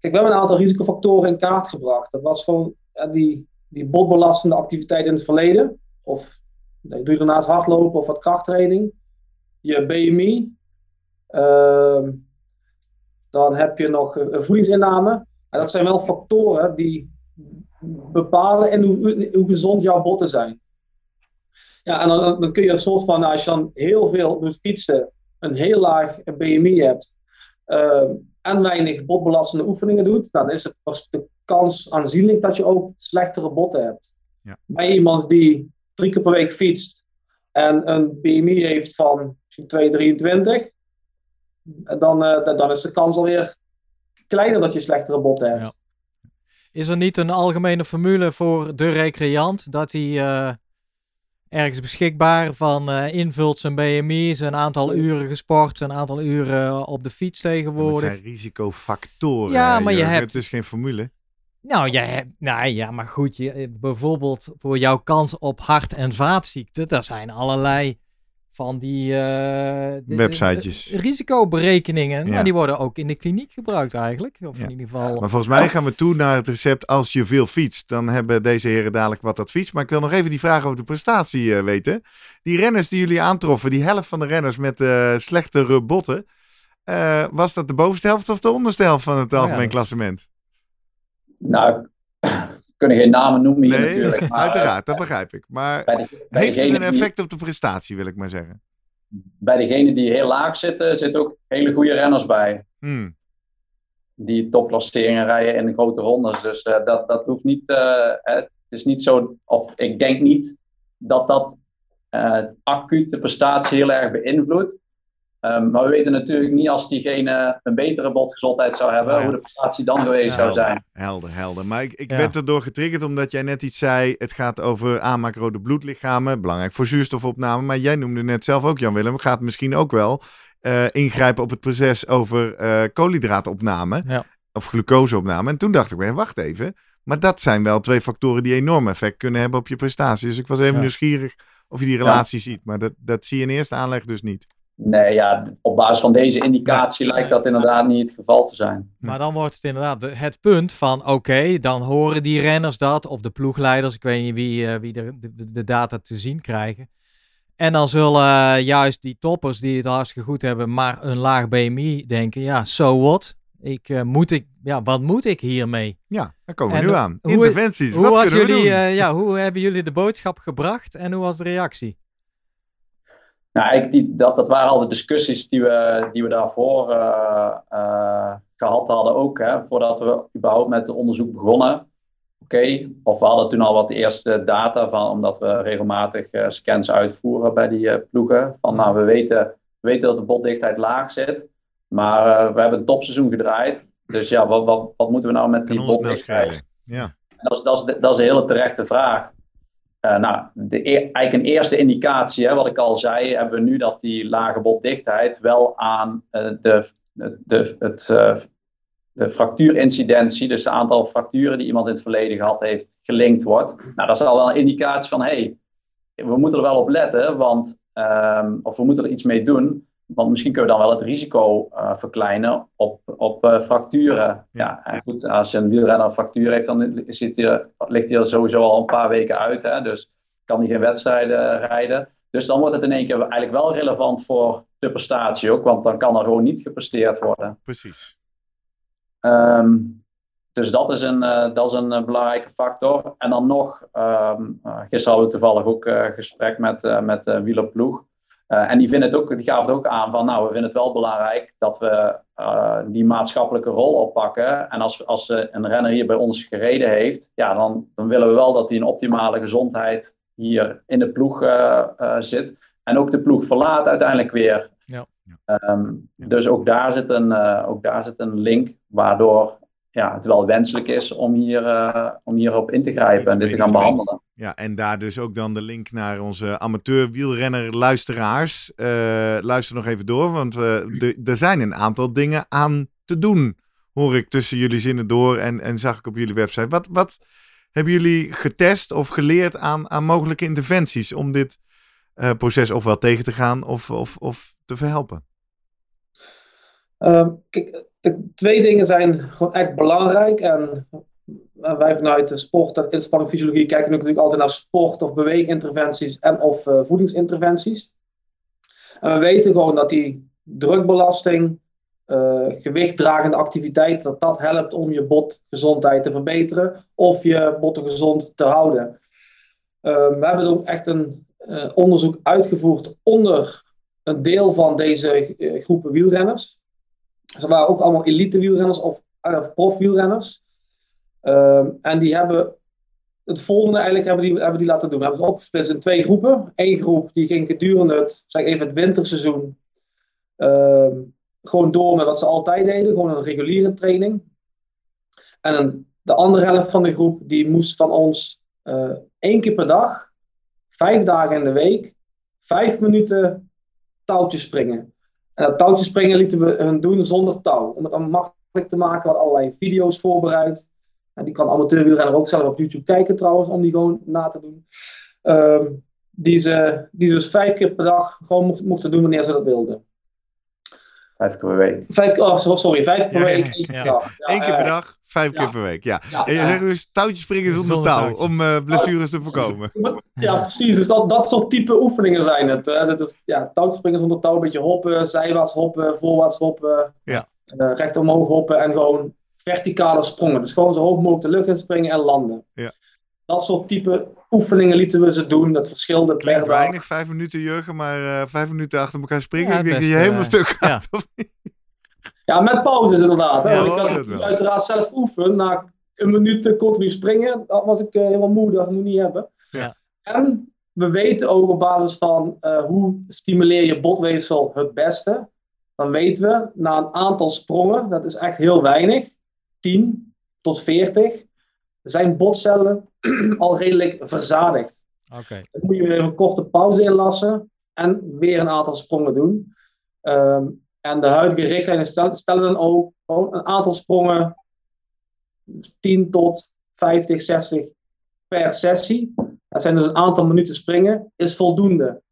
Kijk, we hebben een aantal risicofactoren in kaart gebracht. Dat was gewoon ja, die, die botbelastende activiteit in het verleden. Of doe je daarnaast hardlopen of wat krachttraining. Je BMI. Ehm, dan heb je nog een voedingsinname. En dat zijn wel factoren die bepalen hoe, hoe gezond jouw botten zijn. Ja, en dan, dan kun je een soort van, als je dan heel veel doet fietsen, een heel laag BMI hebt ehm, en weinig botbelastende oefeningen doet, dan is de kans aanzienlijk dat je ook slechtere botten hebt. Ja. Bij iemand die drie keer per week fietst en een BMI heeft van 2,23, dan, uh, dan is de kans alweer kleiner dat je slechtere botten hebt. Ja. Is er niet een algemene formule voor de recreant dat hij uh, ergens beschikbaar van uh, invult zijn BMI, zijn aantal uren gesport, zijn aantal uren op de fiets tegenwoordig? Dat zijn risicofactoren. Ja, maar je hebt... Het is geen formule. Nou, jij hebt, nou ja, maar goed, je, bijvoorbeeld voor jouw kans op hart- en vaatziekten, daar zijn allerlei van die uh, websitejes. risicoberekeningen. Maar die worden ook in de kliniek gebruikt eigenlijk. Of in ieder geval. Maar volgens mij gaan we toe naar het recept als je veel fietst. Dan hebben deze heren dadelijk wat advies. Maar ik wil nog even die vraag over de prestatie uh, weten. Die renners die jullie aantroffen, die helft van de renners met uh, slechte botten. was dat de bovenste helft of de onderste helft van het oh algemeen klassement? Nou, kunnen geen namen noemen hier natuurlijk. Maar, uiteraard, dat begrijp ik. Maar heeft het een effect op de prestatie, wil ik maar zeggen? Bij degenen die heel laag zitten, zitten ook hele goede renners bij. Hmm. Die topklasseringen rijden in de grote rondes. Dus uh, dat, dat hoeft niet. Uh, het is niet zo. Of ik denk niet dat dat uh, acuut de prestatie heel erg beïnvloedt. Um, maar we weten natuurlijk niet als diegene een betere botgezondheid zou hebben, oh hoe de prestatie dan geweest zou zijn. Helder, helder. Maar ik, ik werd erdoor getriggerd omdat jij net iets zei. Het gaat over aanmaak rode bloedlichamen, belangrijk voor zuurstofopname. Maar jij noemde net zelf ook, Jan-Willem, het gaat misschien ook wel uh, ingrijpen op het proces over uh, koolhydraatopname ja. of glucoseopname. En toen dacht ik, wacht even. Maar dat zijn wel twee factoren die enorm effect kunnen hebben op je prestatie. Dus ik was even nieuwsgierig of je die relatie ziet. Maar dat, dat zie je in eerste aanleg dus niet. Nee, ja, op basis van deze indicatie lijkt dat inderdaad niet het geval te zijn. Maar dan wordt het inderdaad het punt van: oké, dan horen die renners dat, of de ploegleiders, ik weet niet wie, uh, wie de, de, de, data te zien krijgen. En dan zullen uh, juist die toppers die het hartstikke goed hebben, maar een laag BMI denken: ja, so what? Ik, uh, moet ik, ja, wat moet ik hiermee? Ja, daar komen we nu aan. Interventies. Hoe, wat kunnen jullie, we doen? ja, hoe hebben jullie de boodschap gebracht en hoe was de reactie? Nou, die, dat, dat waren al de discussies die we, die we daarvoor uh, uh, gehad hadden ook, hè, voordat we überhaupt met het onderzoek begonnen. Oké, of we hadden toen al wat eerste data van, omdat we regelmatig uh, scans uitvoeren bij die ploegen. Van nou, we weten, we weten dat de botdichtheid laag zit, maar we hebben een topseizoen gedraaid. Dus ja, wat, wat, wat moeten we nou met die botdichtheid? Ja. Dat is, dat, is, dat is een hele terechte vraag. Uh, nou, de, eigenlijk een eerste indicatie, hè, wat ik al zei, hebben we nu dat die lage botdichtheid wel aan de, de, het, uh, de fractuurincidentie, dus het aantal fracturen die iemand in het verleden gehad heeft, gelinkt wordt. Nou, dat is al wel een indicatie van, hé, hey, we moeten er wel op letten, want, um, of we moeten er iets mee doen, want misschien kunnen we dan wel het risico uh, verkleinen op, op uh, fracturen. Ja, en goed, als je een wielrenner een fractuur heeft, dan zit hij, ligt hij er sowieso al een paar weken uit. Hè, dus kan hij geen wedstrijden rijden. Dus dan wordt het in één keer eigenlijk wel relevant voor de prestatie ook, want dan kan er gewoon niet gepresteerd worden. Precies. Um, dus dat is een, uh, dat is een belangrijke factor. En dan nog, um, gisteren hadden we toevallig ook een gesprek met, met de wielerploeg. Uh, en die, vinden het ook, die gaven het ook aan van, nou, we vinden het wel belangrijk dat we uh, die maatschappelijke rol oppakken. En als, als een renner hier bij ons gereden heeft, ja, dan, dan willen we wel dat hij een optimale gezondheid hier in de ploeg uh, zit. En ook de ploeg verlaat uiteindelijk weer. Ja. Um, ja. Dus ook daar, zit een, ook daar zit een link waardoor ja, het wel wenselijk is om, hier, uh, om hierop in te grijpen en dit te gaan behandelen. Ja, en daar dus ook dan de link naar onze amateur wielrenner luisteraars. Uh, luister nog even door, want uh, er zijn een aantal dingen aan te doen. Hoor ik tussen jullie zinnen door en, en zag ik op jullie website. Wat, wat hebben jullie getest of geleerd aan, aan mogelijke interventies om dit proces ofwel tegen te gaan of, of, of te verhelpen? Uh, kijk, de twee dingen zijn gewoon echt belangrijk. En wij vanuit de sport- en inspanningsfysiologie kijken natuurlijk altijd naar sport- of beweeginterventies en of uh, voedingsinterventies. En we weten gewoon dat die drukbelasting, uh, gewichtdragende activiteit, dat dat helpt om je botgezondheid te verbeteren of je botten gezond te houden. Uh, we hebben ook echt een eh, onderzoek uitgevoerd onder een deel van deze eh, groepen wielrenners. Ze waren ook allemaal elite wielrenners of, of profwielrenners. Ehm, en die hebben het volgende eigenlijk hebben die, hebben die laten doen. We hebben het opgesplitst in twee groepen. Eén groep die ging gedurende het, zeg even het winterseizoen ehm, gewoon door met wat ze altijd deden. Gewoon een reguliere training. En de andere helft van de groep die moest van ons uh, één keer per dag, vijf dagen in de week, vijf minuten touwtjes springen. En dat touwtjes springen lieten we hun doen zonder touw. Om het dan makkelijk te maken, wat allerlei video's voorbereid. En die kan amateurwielrenner ook zelf op YouTube kijken trouwens, om die gewoon na te doen. Ehm, die, ze, die ze dus vijf keer per dag gewoon mochten doen wanneer ze dat wilden. Vijf keer per week. Vijf, oh, sorry, vijf keer per week. Eén keer per dag. Eén keer per dag, vijf keer per week. Ja. en je zegt dus touwtjes springen zonder touw om uh, blessures te voorkomen. Ja, precies. Dus dat, dat soort type oefeningen zijn het. Hè. Dat is, ja, touwtjes springen zonder touw, een beetje hoppen, zijwaarts hoppen, voorwaarts hoppen, ja. Uh, recht omhoog hoppen en gewoon verticale sprongen. Dus gewoon zo hoog mogelijk de lucht in springen en landen. Ja. Dat soort type oefeningen lieten we ze doen. Dat verschilde Klinkt weinig, vijf minuten Jurgen, maar uh, vijf minuten achter elkaar springen. Ja, ik denk dat je helemaal uh, stuk gaat. Ja. ja, met pauzes inderdaad. Hè? Ja, ik had het uiteraard zelf oefen. Na een minuut continu springen, dat was ik uh, helemaal moe. Dat moet niet hebben. Ja. En we weten ook op basis van hoe stimuleer je botweefsel het beste. Dan weten we, na een aantal sprongen, dat is echt heel weinig, 10 tot 40, zijn botcellen al redelijk verzadigd. Okay. Dan moet je weer een korte pauze inlassen en weer een aantal sprongen doen. Um, en de huidige richtlijnen stellen dan ook gewoon een aantal sprongen, 10 tot 50, 60 per sessie. Dat zijn dus een aantal minuten springen, is voldoende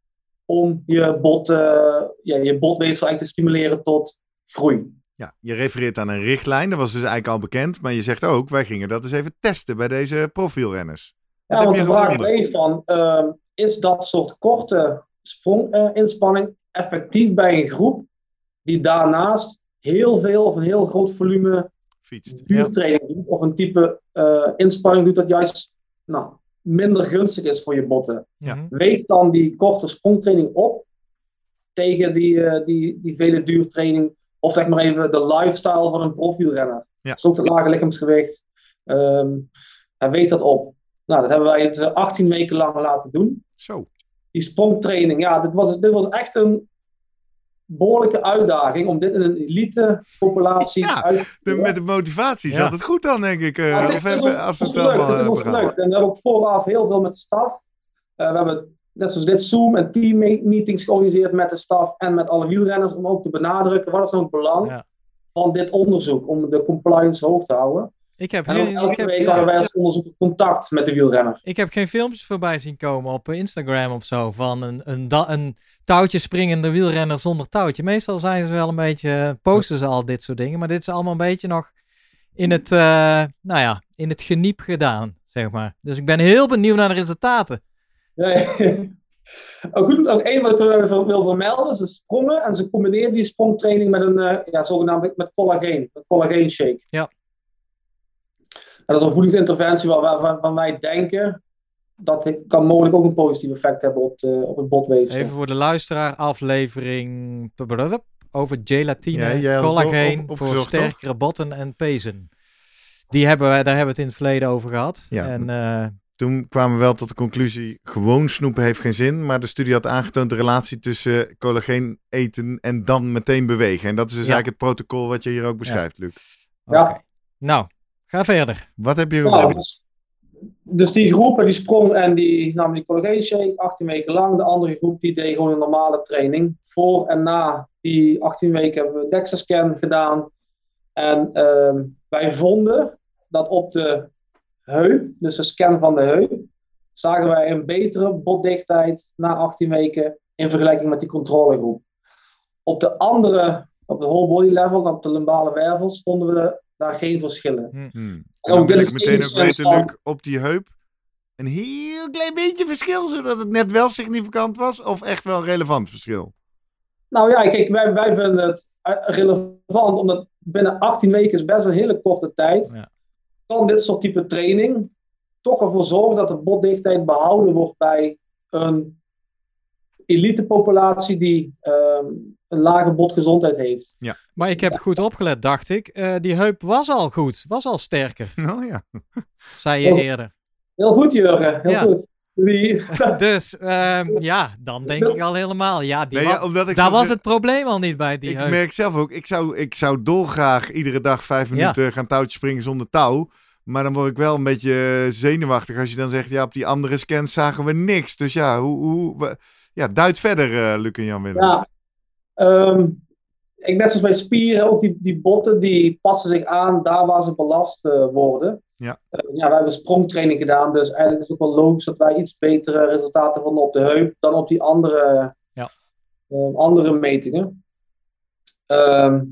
om je, bot, uh, ja, je botweefsel eigenlijk te stimuleren tot groei. Ja, je refereert aan een richtlijn, dat was dus eigenlijk al bekend. Maar je zegt ook, wij gingen dat eens even testen bij deze profielrenners. Ja, want de vraag is van, uh, is dat soort korte spronginspanning uh, effectief bij een groep die daarnaast heel veel of een heel groot volume duurtraining ja. doet, of een type uh, inspanning doet dat juist nou, minder gunstig is voor je botten. Ja. Weeg dan die korte sprongtraining op tegen die, uh, die, die vele duurtraining of zeg maar even de lifestyle van een profielrenner. Ja. Ook het lage lichaamsgewicht. Um, hij weegt dat op. Nou, dat hebben wij het 18 weken lang laten doen. Zo. Die sprongtraining, ja, dit was, dit was echt een behoorlijke uitdaging om dit in een elite populatie ja, uit te de, met de motivatie zat het goed dan, denk ik. Uh, ja, of hebben, als het is ons gelukt. En we hebben ook vooraf heel veel met de staf. Uh, we hebben net zoals dit Zoom en team meetings georganiseerd met de staf en met alle wielrenners om ook te benadrukken wat is nou het belang ja. van dit onderzoek om de compliance hoog te houden. Ik heb, En elke ik, heb, week ja, hadden wij als onderzoeker contact met de wielrenner. ik heb geen filmpjes voorbij zien komen op Instagram of zo van een, een, een touwtje springende wielrenner zonder touwtje. Meestal zijn ze wel een beetje, posten ze al dit soort dingen, maar dit is allemaal een beetje nog in het, eh, nou ja, in het geniep gedaan, zeg maar. Dus ik ben heel benieuwd naar de resultaten. Nee. Ook goed, ook één wat ik wil wil vermelden, ze sprongen en ze combineren die sprongtraining met een eh, ja, zogenaamd met collageen, een collageen shake. Ja. En dat is een voedingsinterventie waar, waar- waarvan wij denken dat het kan mogelijk ook een positief effect hebben op, de, op het botweefsel. Even voor de luisteraar, aflevering over gelatine, Ja, collageen op- op- voor sterkere botten en pezen. Die hebben wij, daar hebben we het in het verleden over gehad. Ja. En eh, Toen kwamen we wel tot de conclusie, gewoon snoepen heeft geen zin. Maar de studie had aangetoond de relatie tussen collageen eten en dan meteen bewegen. En dat is dus Ja. eigenlijk het protocol wat je hier ook beschrijft, Luc. oké. Ja. Nou, ga verder. Wat heb je Nou, dus, dus die groepen die sprong en die namen die collageen shake 18 weken lang. De andere groep die deed gewoon een normale training. Voor en na die 18 weken hebben we een DEXA-scan gedaan. En ehm, wij vonden dat op de heup, dus de scan van de heup, zagen wij een betere botdichtheid na 18 weken in vergelijking met die controlegroep. Op de andere, op de whole body level, op de lumbale wervels, vonden we daar geen verschillen. Hmm. En ook dan wil dit ik is meteen ook weten, Luc, op die heup. Een heel klein beetje verschil, zodat het net wel significant was? Of echt wel relevant verschil? Nou ja, kijk, wij, wij vinden het eh, relevant, omdat binnen 18 weken is best een hele korte tijd. Ja. Kan dit soort type training toch ervoor zorgen dat de botdichtheid behouden wordt bij een elite populatie die ehm, een lage botgezondheid heeft. Ja. Maar ik heb goed opgelet, dacht ik. Eh, die heup was al goed, was al sterker, Oh ja. zei je Oh. eerder. Heel goed, Jurgen. Heel Ja. goed. Die, Dus ehm, ja, dan denk ik al helemaal. Ja, die Nee, ja, omdat ik daar was het probleem al niet bij die ik heup. merk zelf ook, ik zou, ik zou dolgraag iedere dag vijf Ja. minuten gaan touwtje springen zonder touw. Maar dan word ik wel een beetje zenuwachtig als je dan zegt, ja, op die andere scans zagen we niks. Dus ja, hoe, hoe ja, duid verder, eh Luc en Jan Willem. ja, ehm, ik net zoals bij spieren, ook die, die botten die passen zich aan daar waar ze belast eh, worden. Ja. Eh, ja, wij hebben sprongtraining gedaan, dus eigenlijk is het ook wel logisch dat wij iets betere resultaten vonden op de heup dan op die andere, Ja. eh, andere metingen. Ehm,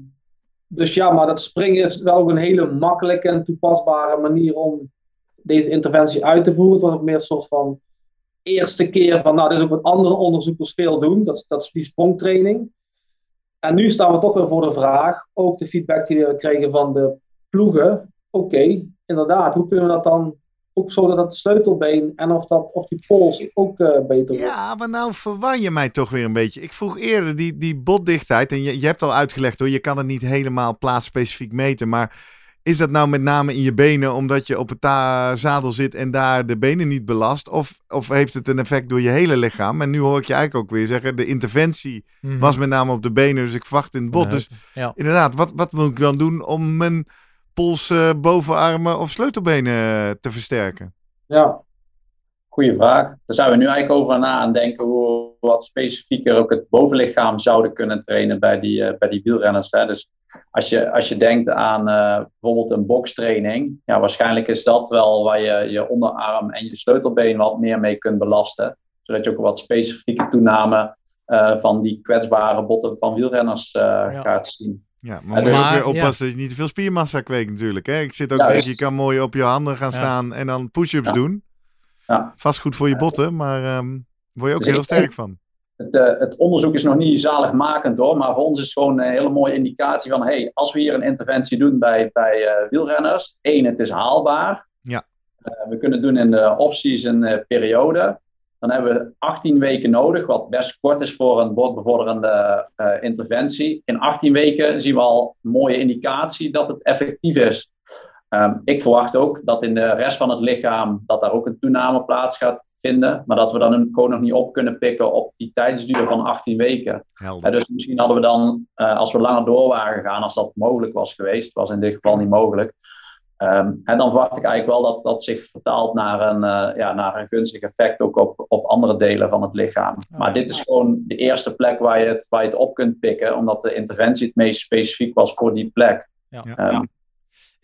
dus ja, maar dat springen is wel ook een hele makkelijke en toepasbare manier om deze interventie uit te voeren. Het was ook meer een soort van eerste keer van, nou, dit is ook wat andere onderzoekers veel doen. Dat, dat is die sprongtraining. En nu staan we toch weer voor de vraag, ook de feedback die we kregen van de ploegen. Oké, inderdaad, hoe kunnen we dat dan ook zo dat dat sleutelbeen en of, dat, of die pols ook eh, beter? Ja, maar nou verwar je mij toch weer een beetje. Ik vroeg eerder die, die botdichtheid. En je, je hebt al uitgelegd hoor, je kan het niet helemaal plaatsspecifiek meten. Maar is dat nou met name in je benen omdat je op het zadel zit en daar de benen niet belast? Of, of heeft het een effect door je hele lichaam? En nu hoor ik je eigenlijk ook weer zeggen, de interventie Mhm. was met name op de benen. Dus ik verwacht in het bot. Dus. Ja. inderdaad, wat, wat moet ik dan doen om mijn pols, eh, bovenarmen of sleutelbenen te versterken? Ja, Goeie vraag. Daar zijn we nu eigenlijk over na aan denken hoe we wat specifieker ook het bovenlichaam zouden kunnen trainen bij die, eh, bij die wielrenners. Hè. Dus als je, als je denkt aan eh, bijvoorbeeld een bokstraining, ja, waarschijnlijk is dat wel waar je je onderarm en je sleutelbeen wat meer mee kunt belasten. Zodat je ook een wat specifieke toename eh, van die kwetsbare botten van wielrenners eh, gaat zien. Ja, maar moet je dus- ook weer oppassen dat je niet te veel spiermassa kweekt natuurlijk. Hè? Ik zit ook Ja, denk, je kan mooi op je handen gaan Ja. staan en dan push-ups Ja. doen. Ja. Vast goed voor je botten, maar ehm word je ook Dus heel sterk denk- van. Het, eh, het onderzoek is nog niet zaligmakend hoor, maar voor ons is het gewoon een hele mooie indicatie van, hey, als we hier een interventie doen bij, bij eh, wielrenners, één, het is haalbaar. Ja. Eh, we kunnen het doen in de off-season periode. Dan hebben we 18 weken nodig, wat best kort is voor een botbevorderende eh, interventie. In 18 weken zien we al een mooie indicatie dat het effectief is. Ehm, ik verwacht ook dat in de rest van het lichaam dat daar ook een toename plaats gaat vinden, maar dat we dan een- gewoon nog niet op kunnen pikken op die tijdsduur van 18 weken. Ja, dus misschien hadden we dan, eh, als we langer door waren gegaan, als dat mogelijk was geweest, was in dit geval niet mogelijk. Ehm, en dan verwacht ik eigenlijk wel dat dat zich vertaalt naar een, eh, ja, naar een gunstig effect ook op, op andere delen van het lichaam. Maar dit is gewoon de eerste plek waar je, het, waar je het op kunt pikken, omdat de interventie het meest specifiek was voor die plek. Ja. Ja.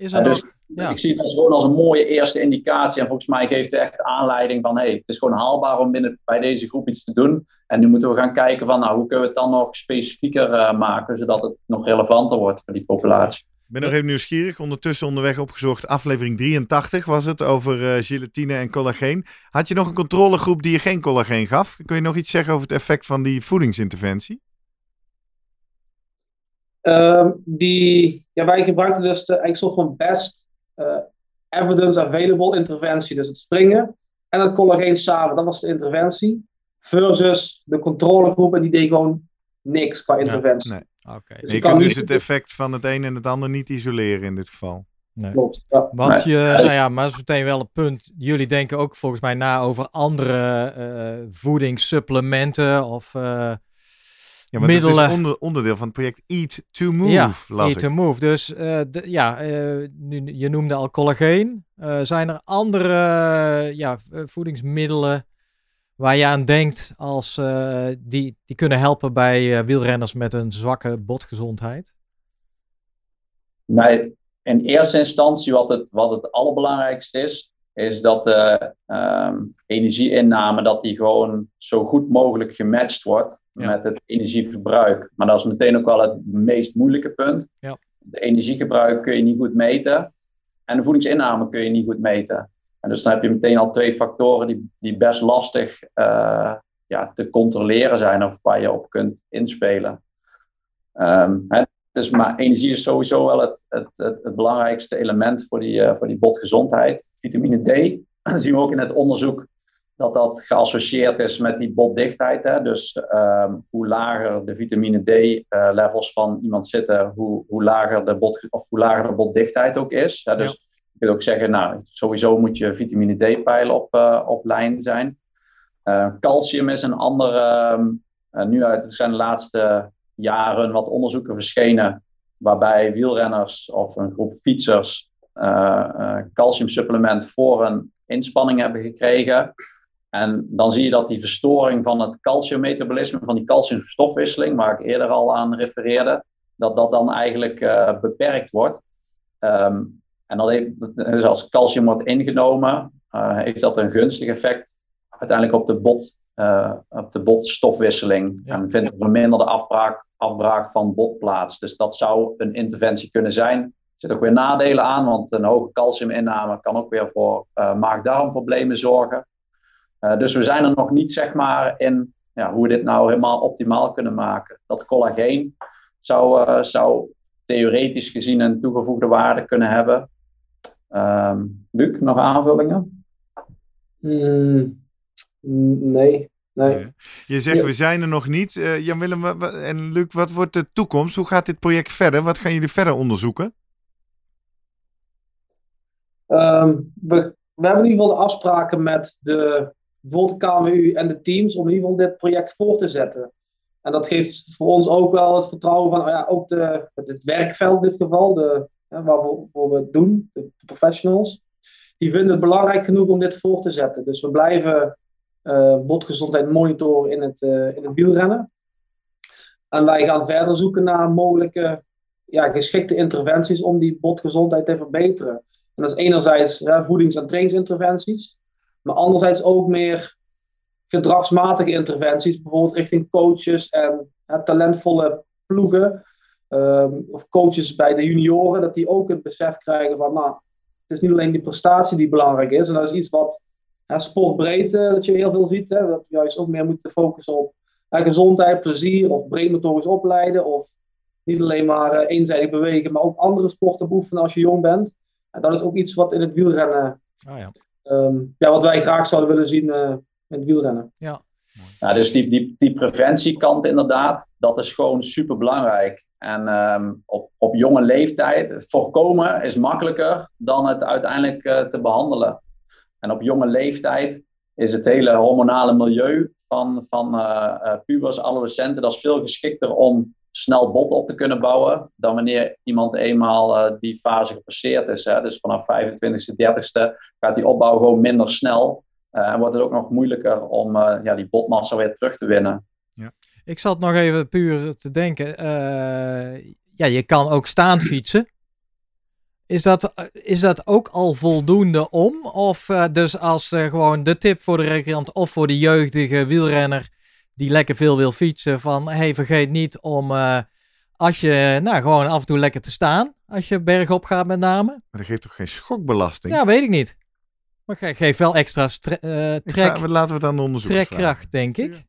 Is er dus. Ja. Ik zie het als gewoon als een mooie eerste indicatie. En volgens mij geeft het echt aanleiding van hey, het is gewoon haalbaar om binnen, bij deze groep iets te doen. En nu moeten we gaan kijken van nou, hoe kunnen we het dan nog specifieker eh, maken, zodat het nog relevanter wordt voor die populatie. Ik ben nog even nieuwsgierig. Ondertussen onderweg opgezocht. Aflevering 83 was het over eh, gelatine en collageen. Had je nog een controlegroep die je geen collageen gaf? Kun je nog iets zeggen over het effect van die voedingsinterventie? Ehm, die, ja, wij gebruikten dus de eigenlijk soort van best eh, evidence available interventie. Dus het springen en het collageen samen. Dat was de interventie. Versus de controlegroep en die deed gewoon niks qua interventie. nee. Oké. Dus je je kan kunt dus niet- het effect van het een en het ander niet isoleren in dit geval. Nee. Klopt. Ja. Want je, Ja, dus- nou ja, maar dat is meteen wel een punt. Jullie denken ook volgens mij na over andere eh, voedingssupplementen of eh, Ja, maar middelen. dat is onder, onderdeel van het project Eat to Move, ja, las eat ik. to move. Dus eh, de- ja, eh, nu, je noemde al collageen. Eh, zijn er andere ja, voedingsmiddelen waar je aan denkt als eh, die, die kunnen helpen bij wielrenners met een zwakke botgezondheid? Nee, in eerste instantie wat het, wat het allerbelangrijkste is, is dat de ehm, energieinname dat die gewoon zo goed mogelijk gematcht wordt Ja. met het energieverbruik. Maar dat is meteen ook wel het meest moeilijke punt. Ja. De energiegebruik kun je niet goed meten en de voedingsinname kun je niet goed meten. En dus dan heb je meteen al twee factoren die, die best lastig eh, ja, te controleren zijn of waar je op kunt inspelen. Hè, dus maar energie is sowieso wel het, het, het, het belangrijkste element voor die, eh, voor die botgezondheid. Vitamine D zien we ook in het onderzoek dat dat geassocieerd is met die botdichtheid. Hè? Dus ehm, hoe lager de vitamine D-levels eh, van iemand zitten, hoe, hoe, lager de bot, of hoe lager de botdichtheid ook is. Hè? Dus je kunt ook zeggen, nou, sowieso moet je vitamine D-pijl op, uh, op lijn zijn. Uh, calcium is een andere, ehm, nu uit, er zijn de laatste jaren wat onderzoeken verschenen, waarbij wielrenners of een groep fietsers calciumsupplement voor een inspanning hebben gekregen. En dan zie je dat die verstoring van het calciummetabolisme, van die calciumstofwisseling, waar ik eerder al aan refereerde, dat dat dan eigenlijk uh, beperkt wordt. Um, en dat heeft, dus als calcium wordt ingenomen, uh, heeft dat een gunstig effect uiteindelijk op de, bot, uh, op de botstofwisseling. Ja. En vindt een verminderde afbraak, afbraak van bot plaats. Dus dat zou een interventie kunnen zijn. Er zitten ook weer nadelen aan, want een hoge calciuminname kan ook weer voor maag-darmproblemen zorgen. Uh, dus we zijn er nog niet zeg maar in ja, hoe we dit nou helemaal optimaal kunnen maken. Dat collageen zou, uh, zou theoretisch gezien een toegevoegde waarde kunnen hebben. Um, Luc, nog aanvullingen? Mm, nee. Nee. Je zegt, we zijn er nog niet. Uh, Jan-Willem en Luc, wat wordt de toekomst? Hoe gaat dit project verder? Wat gaan jullie verder onderzoeken? Um, we, we hebben in ieder geval de afspraken met de bijvoorbeeld de KMU en de teams om in ieder geval dit project voor te zetten. En dat geeft voor ons ook wel het vertrouwen van, oh ja, ook de, het werkveld in dit geval, de, hè, waarvoor we het doen, de, professionals, die vinden het belangrijk genoeg om dit voor te zetten. Dus we blijven botgezondheid monitoren in het, uh, in het wielrennen. En wij gaan verder zoeken naar mogelijke ja, geschikte interventies om die botgezondheid te verbeteren. En dat is enerzijds voedings- en trainingsinterventies. Maar anderzijds ook meer gedragsmatige interventies, bijvoorbeeld richting coaches en talentvolle ploegen. Ehm, of coaches bij de junioren, dat die ook het besef krijgen van, nou, het is niet alleen die prestatie die belangrijk is. En dat is iets wat hè, sportbreed, uh, dat je heel veel ziet. Hè, dat we juist ook meer moeten focussen op gezondheid, plezier of breed motorisch opleiden. Of niet alleen maar uh, eenzijdig bewegen, maar ook andere sporten beoefenen als je jong bent. En dat is ook iets wat in het wielrennen oh ja um, ja, wat wij graag zouden willen zien uh, in het wielrennen. Ja. Nou, dus die, die, die preventiekant inderdaad, dat is gewoon super belangrijk. En um, op, op jonge leeftijd, voorkomen is makkelijker dan het uiteindelijk uh, te behandelen. En op jonge leeftijd is het hele hormonale milieu van, van uh, pubers, adolescenten, dat is veel geschikter om snel bot op te kunnen bouwen dan wanneer iemand eenmaal uh, die fase gepasseerd is. Hè. Dus vanaf 25e, 30e gaat die opbouw gewoon minder snel. En wordt het ook nog moeilijker om ja, die botmassa weer terug te winnen. Ja. Ik zat nog even puur te denken. ja, je kan ook staand fietsen. Is dat, is dat ook al voldoende om? Of dus als gewoon de tip voor de recreant of voor de jeugdige wielrenner die lekker veel wil fietsen, van hey, vergeet niet om uh, als je nou gewoon af en toe lekker te staan, als je bergop gaat met name. Maar dat geeft toch geen schokbelasting? Ja, weet ik niet. Maar ge geeft wel extra uh, trek. Ga, laten we het aan de onderzoek Trekkracht, denk ik.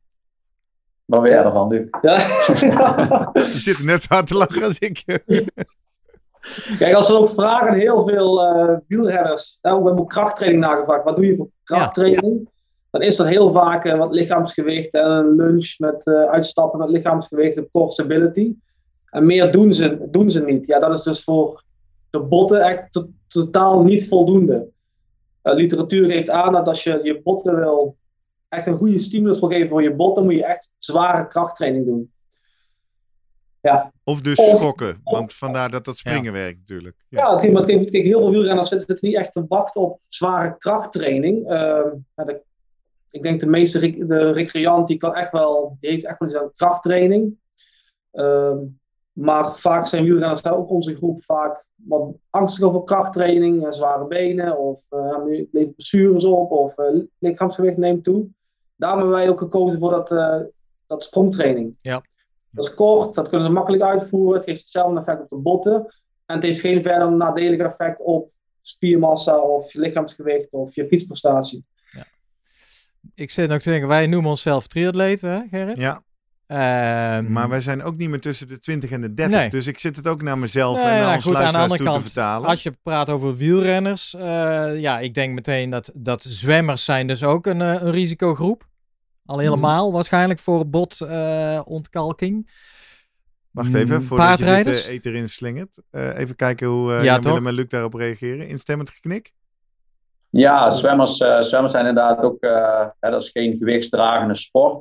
Wat ben jij ervan, nu? Ja. je zit net zo hard te lachen als ik. Kijk, als we ook vragen, heel veel uh, wielrenners, nou, we hebben ook krachttraining nagevraagd. Wat doe je voor krachttraining? dan is dat heel vaak uh, wat lichaamsgewicht en een lunch met uh, uitstappen met lichaamsgewicht en core stability. En meer doen ze, doen ze niet. Ja, dat is dus voor de botten echt to totaal niet voldoende. Literatuur geeft aan dat als je je botten wil, echt een goede stimulus wil geven voor je botten, moet je echt zware krachttraining doen. Ja. Of dus of, schokken, want vandaar dat dat springen ja. werkt natuurlijk. Ja, ja het geeft, het geeft, heel veel wielrenners zitten niet echt te wachten op zware krachttraining. Uh, de ik denk de meeste de recreant die kan echt wel, die heeft echt wel eens een krachttraining. Um, maar vaak zijn wielrenners ook onze groep vaak wat angstig over krachttraining, zware benen of uh, levert blessures op of uh, lichaamsgewicht neemt toe. Daarom hebben wij ook gekozen voor dat, uh, dat sprongtraining. Ja. Dat is kort, dat kunnen ze makkelijk uitvoeren. Het geeft hetzelfde effect op de botten. En het heeft geen verder nadelig effect op spiermassa of je lichaamsgewicht of je fietsprestatie ik zit ook te denken, wij noemen onszelf triatleten, hè, Gerrit? Ja. Ehm, Maar wij zijn ook niet meer tussen de 20 en de 30. Nee. Dus ik zit het ook naar mezelf Nee, en naar nou onze goed, aan de andere toe kant, te vertalen. Als je praat over wielrenners, eh, ja, ik denk meteen dat, dat zwemmers zijn dus ook een, eh, een risicogroep. Al helemaal waarschijnlijk voor botontkalking. Wacht even, Mm, voordat je dit eh, eter inslingert. Eh, even kijken hoe eh Ja? Willem en Luc daarop reageren. Instemmend geknik? Ja, zwemmers, eh, zwemmers zijn inderdaad ook, eh, hè, dat is geen gewichtsdragende sport.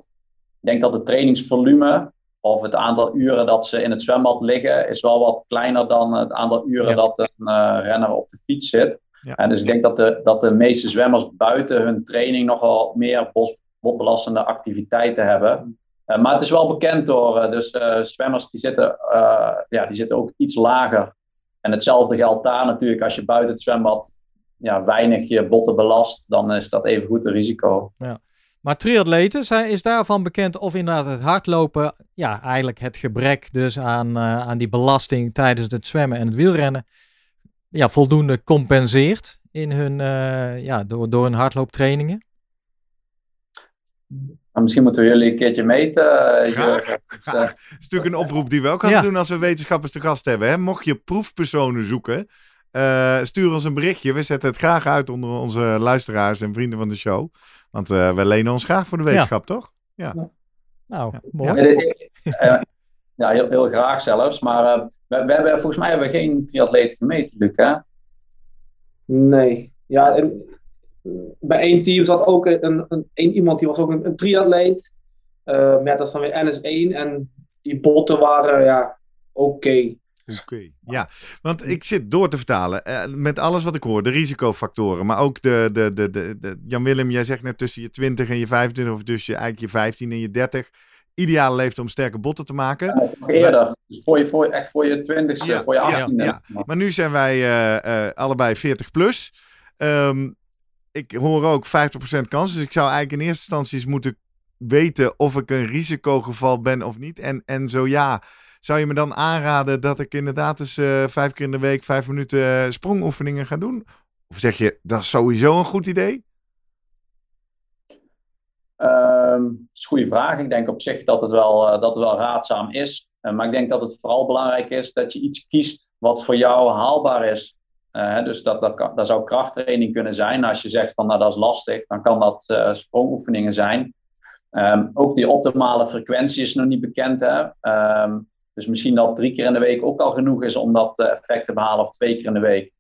Ik denk dat het trainingsvolume of het aantal uren dat ze in het zwembad liggen, is wel wat kleiner dan het aantal uren Ja. dat een eh, renner op de fiets zit. Ja. En dus ik denk dat de, dat de meeste zwemmers buiten hun training nogal meer bos, botbelastende activiteiten hebben. Eh, maar het is wel bekend door, eh, dus eh, zwemmers die zitten, ja, die zitten ook iets lager. En hetzelfde geldt daar natuurlijk als je buiten het zwembad ja, weinig je botten belast, dan is dat even goed een risico. Maar triatleten, is daarvan bekend of inderdaad het hardlopen, ja, eigenlijk het gebrek dus aan, aan die belasting tijdens het zwemmen en het wielrennen, ja, voldoende compenseert in hun, ja, door, door hun hardlooptrainingen? Maar misschien moeten we jullie een keertje meten. eh, Graag. Graag. Dat is natuurlijk een oproep die we ook gaan Ja. doen als we wetenschappers te gast hebben. Hè? Mocht je proefpersonen zoeken, eh, stuur ons een berichtje. We zetten het graag uit onder onze luisteraars en vrienden van de show. Want eh, we lenen ons graag voor de wetenschap, toch? Nou, Ja. mooi. Eh, eh, ja, heel, heel graag zelfs. Maar eh, we, we hebben, volgens mij hebben we geen triatleet gemeten, Luc. Hè? Nee. Ja, en bij één team zat ook een, een, een iemand die was ook een, een triatleet. Eh, maar ja, dat is dan weer NS1 en die botten waren ja, oké. Oké. Ja, want ik zit door te vertalen. eh, met alles wat ik hoor, de risicofactoren. Maar ook de, de, de, de, de- Jan-Willem, jij zegt net tussen je 20 en je 25, of tussen je, eigenlijk je 15 en je 30. Ideale leeftijd om sterke botten te maken. Eerder. Dus voor je, voor, echt voor je twintigste, Ja, voor je ja, achttiende. ja. Maar nu zijn wij eh, eh, allebei 40 plus. Ehm, ik hoor ook 50% kans. Dus ik zou eigenlijk in eerste instantie eens moeten weten of ik een risicogeval ben of niet. En, en zo ja, zou je me dan aanraden dat ik inderdaad eens eh, vijf keer in de week vijf minuten eh, sprongoefeningen ga doen? Of zeg je, dat is sowieso een goed idee? Ehm, dat is een goede vraag. Ik denk op zich dat het wel, eh, dat het wel raadzaam is. Maar ik denk dat het vooral belangrijk is dat je iets kiest wat voor jou haalbaar is. Eh, dus dat, dat, zou krachttraining kunnen zijn. Als je zegt van nou dat is lastig, dan kan dat eh, sprongoefeningen zijn. Ehm, ook die optimale frequentie is nog niet bekend. Hè? Ehm, dus misschien dat drie keer in de week ook al genoeg is om dat eh, effect te behalen, of twee keer in de week.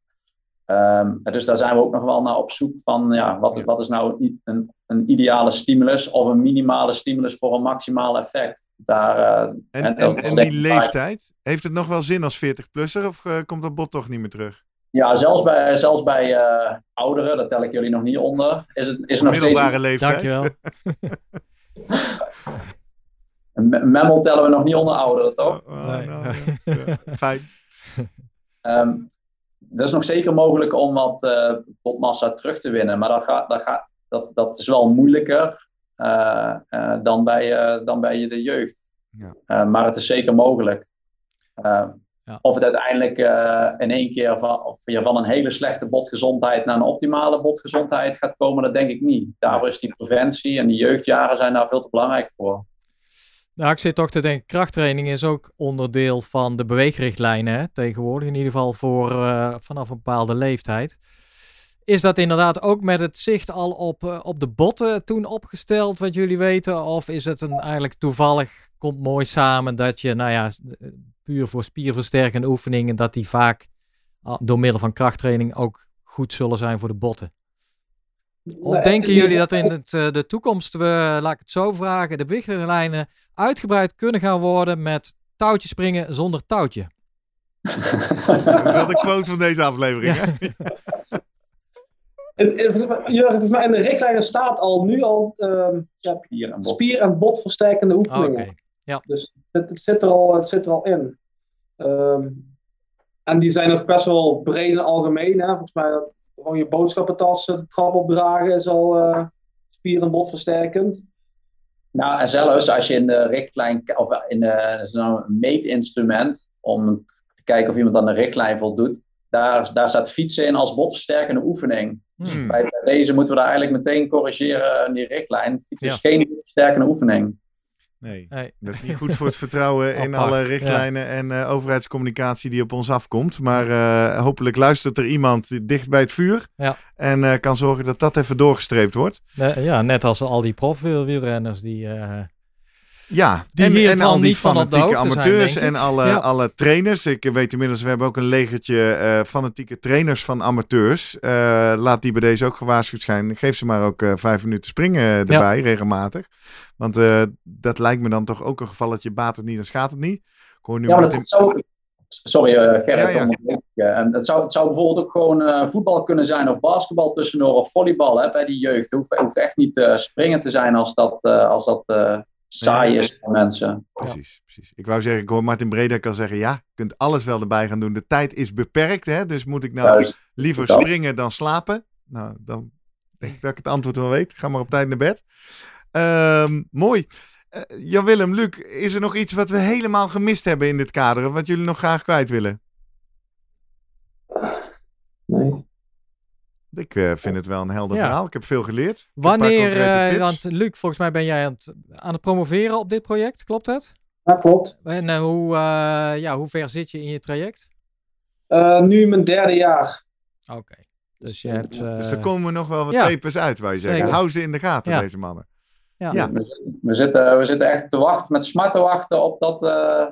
Ehm, dus daar zijn we ook nog wel naar op zoek van ja, wat, Ja. wat is nou een, een ideale stimulus of een minimale stimulus voor een maximaal effect. Daar, En, En die leeftijd, heeft het nog wel zin als 40-plusser of komt dat bot toch niet meer terug? Ja, zelfs bij, zelfs bij eh, ouderen, dat tel ik jullie nog niet onder, is het is nog steeds Middelbare leeftijd. Dankjewel. memmel tellen we nog niet onder ouderen, toch? Oh, oh, Nee. nou, ja, ja. Fijn. Ehm, dat is nog zeker mogelijk om wat eh botmassa terug te winnen, maar dat, gaat, dat, gaat, dat, dat is wel moeilijker eh, eh, dan, bij, eh, dan bij de jeugd. Ja. Eh, maar het is zeker mogelijk. Ja. Of het uiteindelijk eh, in één keer van, of je van een hele slechte botgezondheid naar een optimale botgezondheid gaat komen, dat denk ik niet. Daarvoor is die preventie en die jeugdjaren zijn daar veel te belangrijk voor. Nou, ik zit toch te denken, krachttraining is ook onderdeel van de beweegrichtlijnen hè, tegenwoordig. In ieder geval voor eh, vanaf een bepaalde leeftijd. Is dat inderdaad ook met het zicht al op, eh, op de botten toen opgesteld, wat jullie weten? Of is het een, eigenlijk toevallig, komt mooi samen dat je, nou ja, puur voor spierversterkende oefeningen, dat die vaak ah, door middel van krachttraining ook goed zullen zijn voor de botten? Of Nee, denken jullie dat in het, eh, de toekomst we, laat ik het zo vragen, de beweeglijnen uitgebreid kunnen gaan worden met touwtje springen zonder touwtje? Dat is wel de quote van deze aflevering. Hè? Het- het- Jurgen, volgens mij in de richtlijnen staat al nu al ehm, ja, Hier en bot. spier- en botversterkende Ah, Oké. Oefeningen. Dus het, het, zit er al, het zit er al in. Ehm, en die zijn ook best wel breed en algemeen. Hè? Volgens mij dat gewoon je boodschappentas de trap opdragen is al eh, spier- en botversterkend. Nou, en zelfs als je in de richtlijn, of in de, nou een meetinstrument om te kijken of iemand aan de richtlijn voldoet, daar, daar staat fietsen in als botversterkende oefening. Hmm. Bij deze moeten we daar eigenlijk meteen corrigeren in die richtlijn. Fietsen Ja. is geen botversterkende oefening. Nee, Nee. dat is niet goed voor het vertrouwen in Apart, alle richtlijnen en eh, overheidscommunicatie die op ons afkomt. Maar eh, hopelijk luistert er iemand dicht bij het vuur Ja. en eh, kan zorgen dat dat even doorgestreept wordt. Ja, net als al die profwielrenners die... Ja, Die en, en al die fanatieke zijn, amateurs en alle, Ja. alle trainers. Ik weet inmiddels, we hebben ook een legertje eh, fanatieke trainers van amateurs. Eh, laat die bij deze ook gewaarschuwd zijn. Geef ze maar ook eh, vijf minuten springen erbij, regelmatig. Want eh, dat lijkt me dan toch ook een gevalletje, baat het niet, dan schaadt het niet. Ik hoor nu Ja, maar Martin- dat zou... Sorry, Gerrit. Ja, ja. En het, zou, het zou bijvoorbeeld ook gewoon eh, voetbal kunnen zijn of basketbal tussendoor of volleybal hè, bij die jeugd. Het hoeft, hoeft echt niet eh, springen te zijn als dat, eh, als dat eh, saai Ja. is voor mensen. Precies, precies. Ik wou zeggen, ik hoor Martin Breda kan zeggen, ja, je kunt alles wel erbij gaan doen. De tijd is beperkt, hè? dus moet ik nou Juist. liever Ja. springen dan slapen? Nou, dan denk ik dat ik het antwoord wel weet. Ga maar op tijd naar bed. Ehm, mooi. Eh, Jan-Willem, Luc, is er nog iets wat we helemaal gemist hebben in dit kader? Of wat jullie nog graag kwijt willen? Nee. Ik eh, vind het wel een helder Ja. verhaal. Ik heb veel geleerd. Ik wanneer, eh, want Luc, volgens mij ben jij aan het, aan het promoveren op dit project, klopt het? Ja, klopt. En eh, hoe, eh, ja, hoe ver zit je in je traject? Eh, nu mijn derde jaar. Oké, dus je hebt... Dus er komen nog wel wat ja. papers uit, wou je zeggen. Zeker. Hou ze in de gaten, Ja. deze mannen. ja. Ja. We, we zitten, we zitten echt te wachten, met smart te wachten op dat eh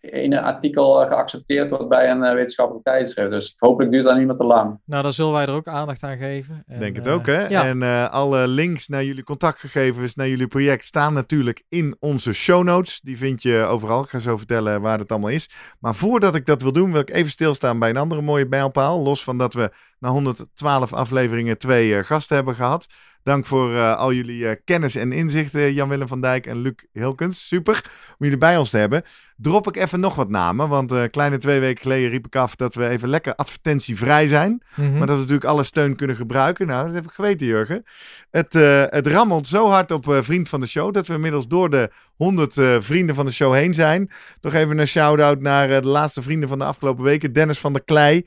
ene artikel eh, geaccepteerd wordt bij een eh, wetenschappelijk tijdschrift. Dus hopelijk duurt dat niet meer te lang. Nou, dan zullen wij er ook aandacht aan geven. En, Denk het eh, ook, hè? Ja, En eh, alle links naar jullie contactgegevens, naar jullie project, staan natuurlijk in onze show notes. Die vind je overal. Ik ga zo vertellen waar het allemaal is. Maar voordat ik dat wil doen, wil ik even stilstaan bij een andere mooie mijlpaal. Los van dat we na 112 afleveringen twee gasten hebben gehad. Dank voor eh, al jullie eh, kennis en inzichten, Jan-Willem van Dijk en Luc Hilkens. Super om jullie bij ons te hebben. Drop ik even nog wat namen, want eh kleine twee weken geleden riep ik af dat we even lekker advertentievrij zijn. Mhm. Maar dat we natuurlijk alle steun kunnen gebruiken. Nou, dat heb ik geweten, Jurgen. Het, het rammelt zo hard op Vriend van de Show... dat we inmiddels door de 100 eh, vrienden van de show heen zijn. Toch even een shout-out naar de laatste vrienden van de afgelopen weken. Dennis van der Klei.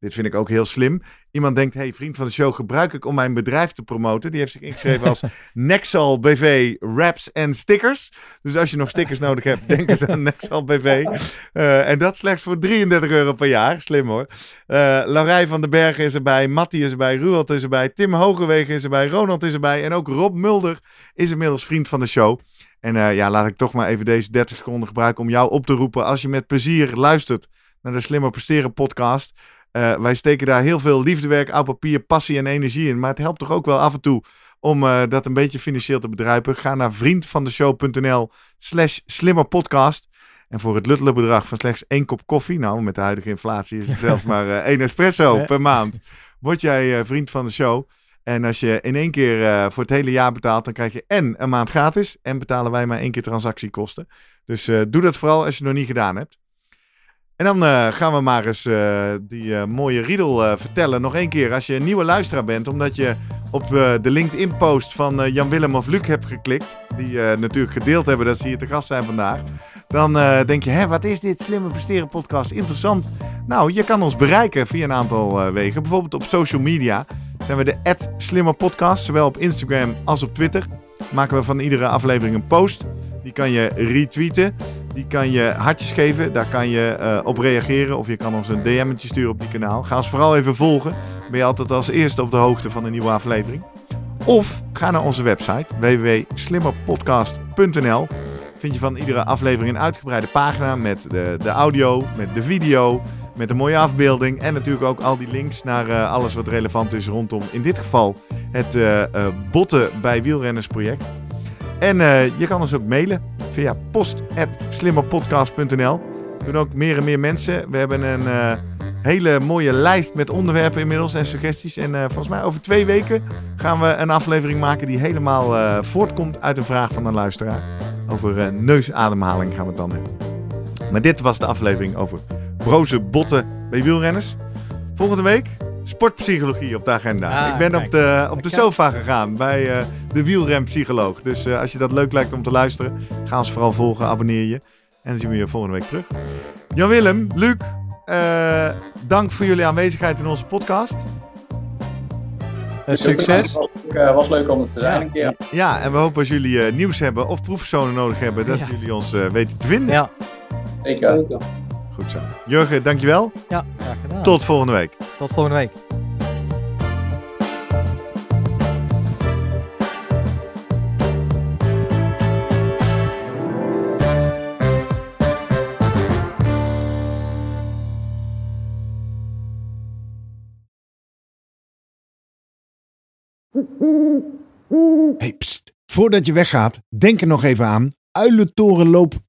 Dit vind ik ook heel slim. Iemand denkt, hey, vriend van de show gebruik ik om mijn bedrijf te promoten. Die heeft zich ingeschreven als Nexal BV Wraps en Stickers. Dus als je nog stickers nodig hebt, denk eens aan Nexal BV. Eh, en dat slechts voor 33 euro per jaar. Slim hoor. Laurij van den Bergen is erbij. Matti is erbij. Ruwald is erbij. Tim Hogewegen is erbij. Ronald is erbij. En ook Rob Mulder is inmiddels vriend van de show. En eh, ja, laat ik toch maar even deze 30 seconden gebruiken om jou op te roepen. Als je met plezier luistert naar de Slimmer Presteren podcast. Eh, wij steken daar heel veel liefdewerk, oud papier, passie en energie in. Maar het helpt toch ook wel af en toe om eh, dat een beetje financieel te bedruipen. Ga naar vriendvandeshow.nl slash slimmerpodcast. En voor het luttele bedrag van slechts één kop koffie, nou met de huidige inflatie is het zelfs maar eh, één espresso per maand, word jij vriend van de show. En als je in één keer voor het hele jaar betaalt, dan krijg je en een maand gratis en betalen wij maar één keer transactiekosten. Dus doe dat vooral als je het nog niet gedaan hebt. En dan eh, gaan we maar eens eh, die eh, mooie riedel vertellen. Nog één keer als je een nieuwe luisteraar bent. Omdat je op de LinkedIn-post van Jan-Willem of Luc hebt geklikt. Die natuurlijk gedeeld hebben dat ze hier te gast zijn vandaag. Dan denk je, hè, wat is dit Slimme Presteren podcast? Interessant. Nou, je kan ons bereiken via een aantal wegen. Bijvoorbeeld op social media zijn we de Slimmer Podcast. Zowel op Instagram als op Twitter. Maken we van iedere aflevering een post. Die kan je retweeten. Die kan je hartjes geven. Daar kan je eh, op reageren. Of je kan ons een DM'tje sturen op die kanaal. Ga ons vooral even volgen. Ben je altijd als eerste op de hoogte van een nieuwe aflevering. Of ga naar onze website www.slimmerpodcast.nl. Vind je van iedere aflevering een uitgebreide pagina met de, de audio, met de video, met een mooie afbeelding. En natuurlijk ook al die links naar eh, alles wat relevant is rondom in dit geval het eh, botten bij wielrennersproject. En eh, je kan ons ook mailen via post.slimmerpodcast.nl. Doen ook meer en meer mensen. We hebben een eh, hele mooie lijst met onderwerpen inmiddels en suggesties. En eh, volgens mij over twee weken gaan we een aflevering maken die helemaal voortkomt uit een vraag van een luisteraar. Over neusademhaling gaan we het dan hebben. Maar dit was de aflevering over broze botten bij wielrenners. Volgende week sportpsychologie op de agenda. Ah, Ik ben kijk. op de, op de sofa gegaan bij eh, de wielrenpsycholoog. Dus eh, als je dat leuk lijkt om te luisteren, ga ons vooral volgen, abonneer je. En dan zien we je volgende week terug. Jan-Willem, Luc, eh, dank voor jullie aanwezigheid in onze podcast. succes. Het was, was, leuk om er te zijn Ja. een keer. Ja, en we hopen als jullie eh, nieuws hebben of proefpersonen nodig hebben, dat Ja. jullie ons eh, weten te vinden. Ja, Zeker. Goed zo. Jurgen, dankjewel. ja, graag gedaan. Tot volgende week. Tot volgende week. Hey, pst. Voordat je weggaat, denk er nog even aan. uilentorenloop.nl.